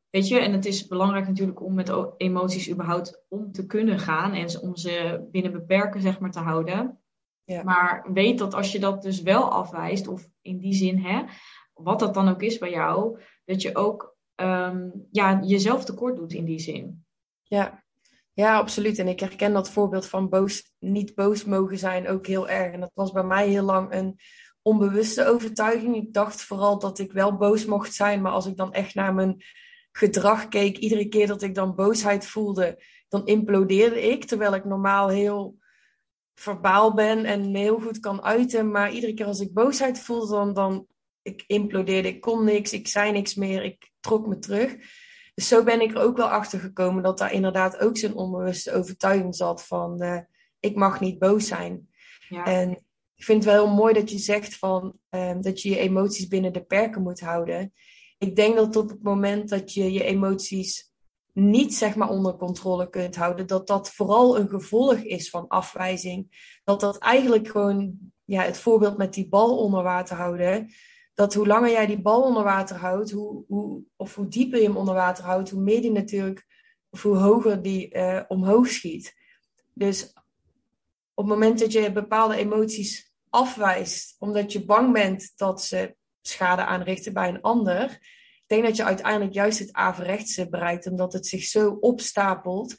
weet je, en het is belangrijk natuurlijk om met emoties überhaupt om te kunnen gaan en om ze binnen beperken, zeg maar, te houden. Ja. Maar weet dat als je dat dus wel afwijst, of in die zin, hè, wat dat dan ook is bij jou, dat je ook um, ja, jezelf tekort doet in die zin. Ja. ja, absoluut. En ik herken dat voorbeeld van boos, niet boos mogen zijn ook heel erg. En dat was bij mij heel lang een onbewuste overtuiging. Ik dacht vooral dat ik wel boos mocht zijn, maar als ik dan echt naar mijn gedrag keek, iedere keer dat ik dan boosheid voelde, dan implodeerde ik. Terwijl ik normaal heel verbaal ben en me heel goed kan uiten. Maar iedere keer als ik boosheid voelde, dan, dan ik implodeerde. Ik kon niks, ik zei niks meer, ik trok me terug. Dus zo ben ik er ook wel achter gekomen dat daar inderdaad ook zo'n onbewuste overtuiging zat van uh, ik mag niet boos zijn. Ja. En ik vind het wel heel mooi dat je zegt van um, dat je je emoties binnen de perken moet houden. Ik denk dat op het moment dat je je emoties niet zeg maar onder controle kunt houden, dat dat vooral een gevolg is van afwijzing. Dat dat eigenlijk gewoon, ja, het voorbeeld met die bal onder water houden, dat hoe langer jij die bal onder water houdt, hoe, hoe, of hoe dieper je hem onder water houdt, hoe meer die natuurlijk, of hoe hoger die uh, omhoog schiet. Dus op het moment dat je bepaalde emoties afwijst, omdat je bang bent dat ze schade aanrichten bij een ander, denk dat je uiteindelijk juist het averechtse bereikt, omdat het zich zo opstapelt,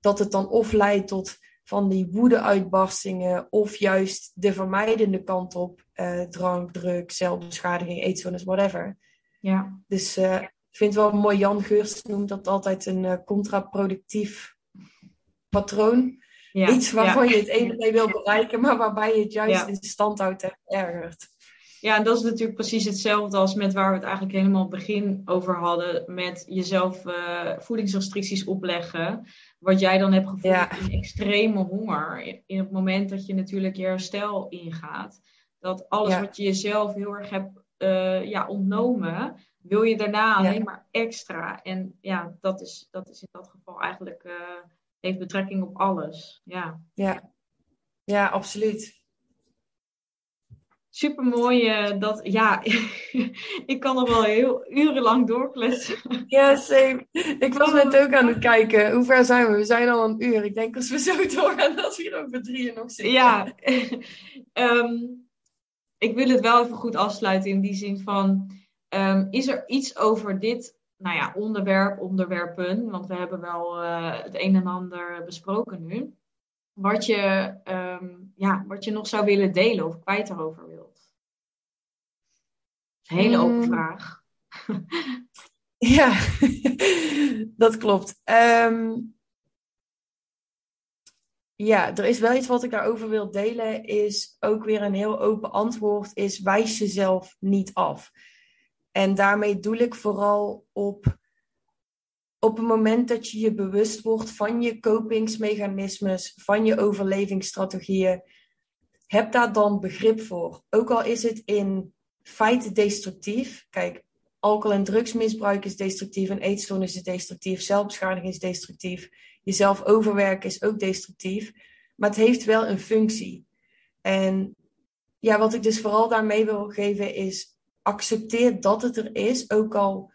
dat het dan of leidt tot van die woede-uitbarstingen, of juist de vermijdende kant op, uh, drank, druk, zelfbeschadiging, eetstoornis, whatever. Ja. Dus uh, ik vind het wel mooi, Jan Geurts noemt dat altijd een uh, contraproductief patroon. Ja, Iets waarvan je het ene mee wil bereiken, maar waarbij je het juist in stand houdt en ergert. Ja, en dat is natuurlijk precies hetzelfde als met waar we het eigenlijk helemaal het begin over hadden. Met jezelf uh, voedingsrestricties opleggen. Wat jij dan hebt gevoeld ja. in extreme honger. In het moment dat je natuurlijk je herstel ingaat. Dat alles wat je jezelf heel erg hebt uh, ja, ontnomen. wil je daarna alleen maar extra. En ja, dat is, dat is in dat geval eigenlijk, uh, heeft betrekking op alles. Ja, ja. ja absoluut. Super mooi uh, dat, ja, ik kan er wel heel urenlang doorkletsen. Ja, same. Ik was net ook aan het kijken. Hoe ver zijn we? We zijn al een uur. Ik denk als we zo doorgaan dat we hier over drieën nog zitten. Ja, um, ik wil het wel even goed afsluiten in die zin van, um, is er iets over dit nou ja, onderwerp, onderwerpen, want we hebben wel uh, het een en ander besproken nu, wat je, um, ja, wat je nog zou willen delen of kwijt erover wilt? Een hele open mm. vraag. ja, dat klopt. Um, ja, er is wel iets wat ik daarover wil delen. Is ook weer een heel open antwoord. Is wijs jezelf niet af. En daarmee doe ik vooral op, op het moment dat je je bewust wordt van je kopingsmechanismes, van je overlevingsstrategieën. Heb daar dan begrip voor. Ook al is het in feite destructief. Kijk, alcohol- en drugsmisbruik is destructief, een eetstoornis is destructief, zelfbeschadiging is destructief, jezelf overwerken is ook destructief. Maar het heeft wel een functie. En ja, wat ik dus vooral daarmee wil geven is, accepteer dat het er is, ook al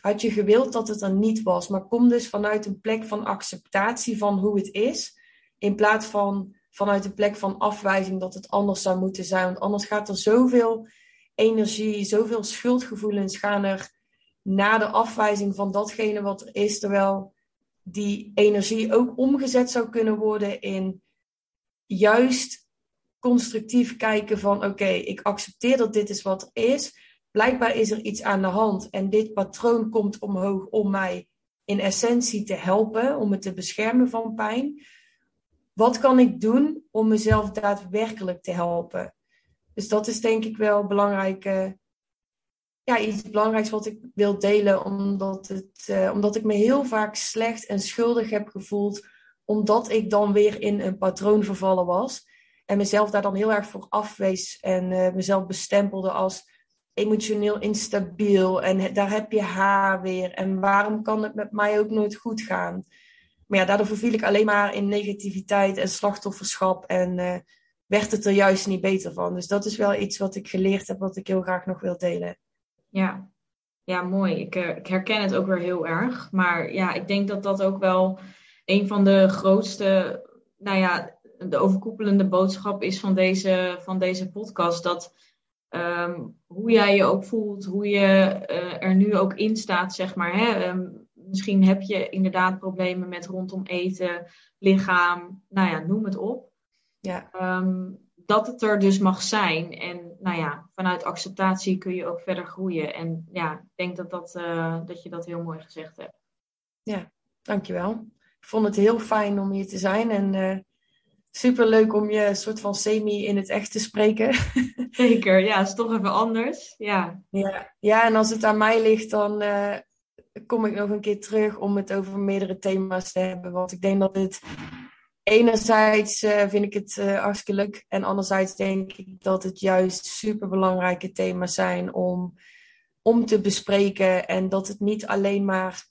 had je gewild dat het er niet was. Maar kom dus vanuit een plek van acceptatie van hoe het is, in plaats van vanuit een plek van afwijzing dat het anders zou moeten zijn. Want anders gaat er zoveel energie, zoveel schuldgevoelens gaan er na de afwijzing van datgene wat er is, terwijl die energie ook omgezet zou kunnen worden in juist constructief kijken van oké, ik accepteer dat dit is wat is. Blijkbaar is er iets aan de hand en dit patroon komt omhoog om mij in essentie te helpen, om me te beschermen van pijn. Wat kan ik doen om mezelf daadwerkelijk te helpen? Dus dat is denk ik wel belangrijk. ja, iets belangrijks wat ik wil delen, omdat, het, uh, omdat ik me heel vaak slecht en schuldig heb gevoeld, omdat ik dan weer in een patroon vervallen was. En mezelf daar dan heel erg voor afwees en uh, mezelf bestempelde als emotioneel instabiel. En daar heb je haar weer. En waarom kan het met mij ook nooit goed gaan? Maar ja, daardoor verviel ik alleen maar in negativiteit en slachtofferschap. En uh, werd het er juist niet beter van. Dus dat is wel iets wat ik geleerd heb, wat ik heel graag nog wil delen. Ja, ja mooi. Ik, uh, ik herken het ook weer heel erg. Maar ja, ik denk dat dat ook wel een van de grootste, nou ja, de overkoepelende boodschap is van deze, van deze podcast. Dat um, hoe jij je ook voelt, hoe je uh, er nu ook in staat, zeg maar. Hè? Um, misschien heb je inderdaad problemen met rondom eten, lichaam, nou ja, noem het op. Ja. Um, dat het er dus mag zijn. En nou ja, vanuit acceptatie kun je ook verder groeien. En ja, ik denk dat, dat, uh, dat je dat heel mooi gezegd hebt. Ja, dankjewel. Ik vond het heel fijn om hier te zijn. En uh, super leuk om je soort van semi in het echt te spreken. Zeker, ja, is toch even anders. Ja, ja, ja en als het aan mij ligt, dan uh, kom ik nog een keer terug om het over meerdere thema's te hebben. Want ik denk dat het enerzijds uh, vind ik het uh, hartstikke leuk. En anderzijds denk ik dat het juist super belangrijke thema's zijn om, om te bespreken. En dat het niet alleen maar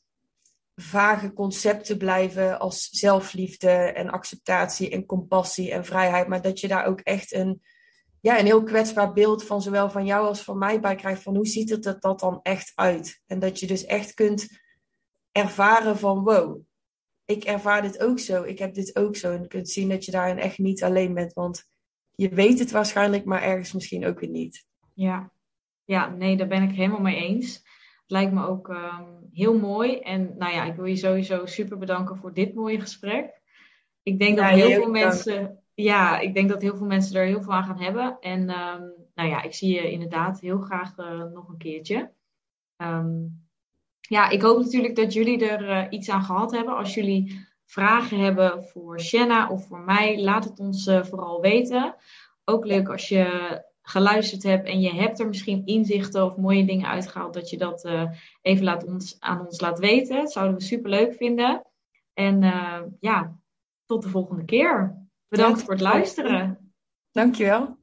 vage concepten blijven als zelfliefde en acceptatie en compassie en vrijheid. Maar dat je daar ook echt een, ja, een heel kwetsbaar beeld van zowel van jou als van mij bij krijgt. Van hoe ziet het er dat dan echt uit? En dat je dus echt kunt ervaren van wow, ik ervaar dit ook zo. Ik heb dit ook zo. En je kunt zien dat je daarin echt niet alleen bent. Want je weet het waarschijnlijk, maar ergens misschien ook weer niet. Ja, ja nee, daar ben ik helemaal mee eens. Lijkt me ook um, heel mooi. En nou ja, ik wil je sowieso super bedanken voor dit mooie gesprek. Ik denk dat heel veel mensen. Ja, ik denk dat heel veel mensen er heel veel aan gaan hebben. En um, nou ja, ik zie je inderdaad heel graag uh, nog een keertje. Um, ja, ik hoop natuurlijk dat jullie er uh, iets aan gehad hebben. Als jullie vragen hebben voor Shanna of voor mij, laat het ons uh, vooral weten. Ook leuk als je geluisterd hebt en je hebt er misschien inzichten of mooie dingen uitgehaald, dat je dat uh, even laat ons, aan ons laat weten. Dat zouden we super leuk vinden. En ja, tot de volgende keer. Bedankt voor het luisteren. Dankjewel.